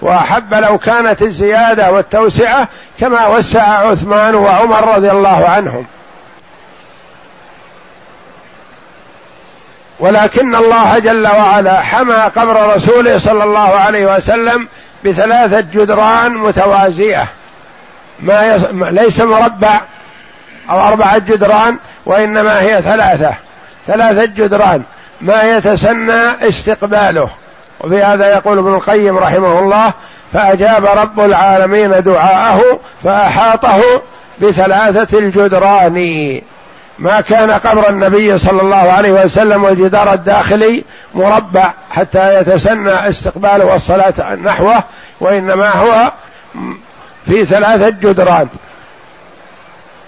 وأحب لو كانت الزيادة والتوسعة كما وسع عثمان وعمر رضي الله عنهم. ولكن الله جل وعلا حمى قبر رسوله صلى الله عليه وسلم بثلاثة جدران متوازية. ما يص... ليس مربع أو أربعة جدران وإنما هي ثلاثة. ثلاثة جدران. ما يتسنى استقباله. وفي هذا يقول ابن القيم رحمه الله فأجاب رب العالمين دعاءه فأحاطه بثلاثة الجدران. ما كان قبر النبي صلى الله عليه وسلم والجدار الداخلي مربع حتى يتسنى استقباله والصلاة نحوه وإنما هو في ثلاثة جدران.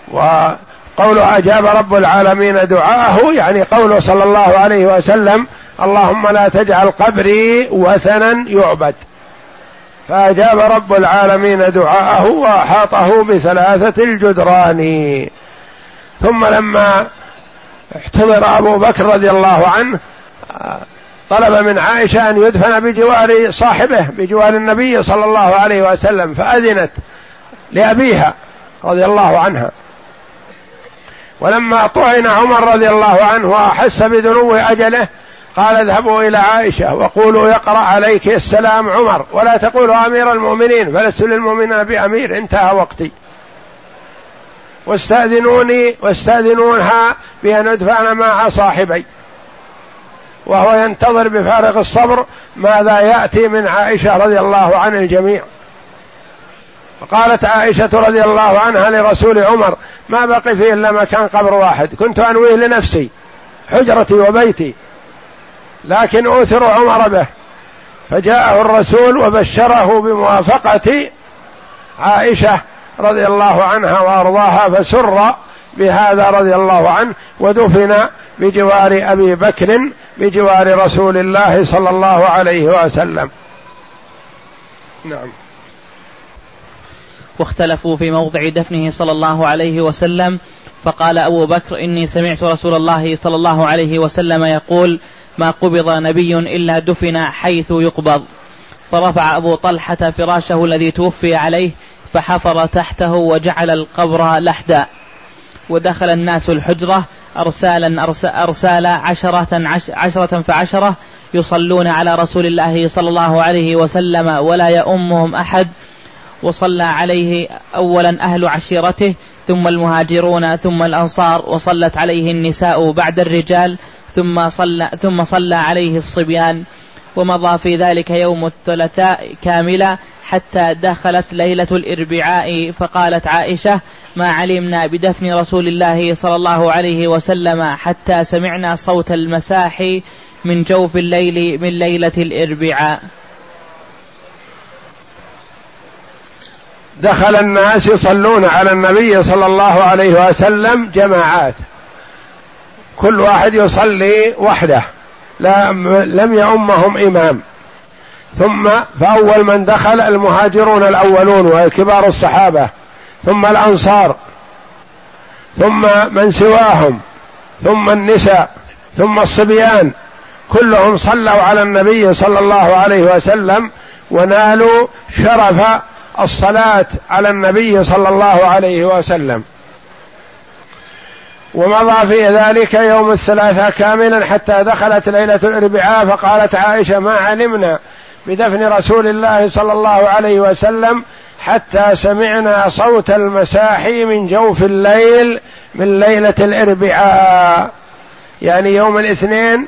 وقوله أجاب رب العالمين دعاءه يعني قوله صلى الله عليه وسلم اللهم لا تجعل قبري وثنا يعبد. فأجاب رب العالمين دعاءه وأحاطه بثلاثة الجدران. ثم لما احتضر أبو بكر رضي الله عنه طلب من عائشة أن يدفن بجوار صاحبه بجوار النبي صلى الله عليه وسلم فأذنت لأبيها رضي الله عنها. ولما طعن عمر رضي الله عنه وأحس بدنو أجله قال اذهبوا إلى عائشة وقولوا يقرأ عليك السلام عمر ولا تقولوا أمير المؤمنين فلست للمؤمنين بأمير انتهى وقتي. واستأذنوني واستأذنونها بأن ادفعن مع صاحبي. وهو ينتظر بفارغ الصبر ماذا يأتي من عائشة رضي الله عن الجميع. فقالت عائشة رضي الله عنها لرسول عمر ما بقي فيه إلا مكان قبر واحد كنت أنويه لنفسي حجرتي وبيتي لكن أوثر عمر به. فجاءه الرسول وبشره بموافقة عائشة رضي الله عنها وأرضاها فسر بهذا رضي الله عنه ودفن بجوار أبي بكر بجوار رسول الله صلى الله عليه وسلم. نعم. واختلفوا في موضع دفنه صلى الله عليه وسلم فقال أبو بكر إني سمعت رسول الله صلى الله عليه وسلم يقول ما قبض نبي إلا دفن حيث يقبض فرفع أبو طلحة فراشه الذي توفي عليه فحفر تحته وجعل القبر لحدا. ودخل الناس الحجرة أرسالا أرسالا عشرة عشرة فعشرة يصلون على رسول الله صلى الله عليه وسلم ولا يؤمهم أحد. وصلى عليه أولا أهل عشيرته ثم المهاجرون ثم الأنصار وصلت عليه النساء بعد الرجال ثم صلى ثم صلى عليه الصبيان. ومضى في ذلك يوم الثلاثاء كاملا حتى دخلت ليلة الإربعاء فقالت عائشة ما علمنا بدفن رسول الله صلى الله عليه وسلم حتى سمعنا صوت المساح من جوف الليل من ليلة الإربعاء. دخل الناس يصلون على النبي صلى الله عليه وسلم جماعات. كل واحد يصلي وحده لا لم يؤمهم إمام. ثم فأول من دخل المهاجرون الأولون وكبار الصحابة ثم الأنصار ثم من سواهم ثم النساء ثم الصبيان كلهم صلوا على النبي صلى الله عليه وسلم ونالوا شرف الصلاة على النبي صلى الله عليه وسلم. ومضى في ذلك يوم الثلاثاء كاملا حتى دخلت ليلة الأربعاء فقالت عائشة ما علمنا بدفن رسول الله صلى الله عليه وسلم حتى سمعنا صوت المساحي من جوف الليل من ليلة الأربعاء. يعني يوم الاثنين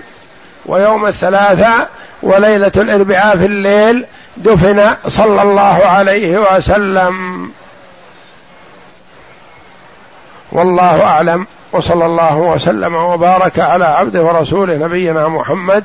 ويوم الثلاثاء وليلة الأربعاء في الليل دفن صلى الله عليه وسلم. والله أعلم. وصلى الله وسلم وبارك على عبده ورسوله نبينا محمد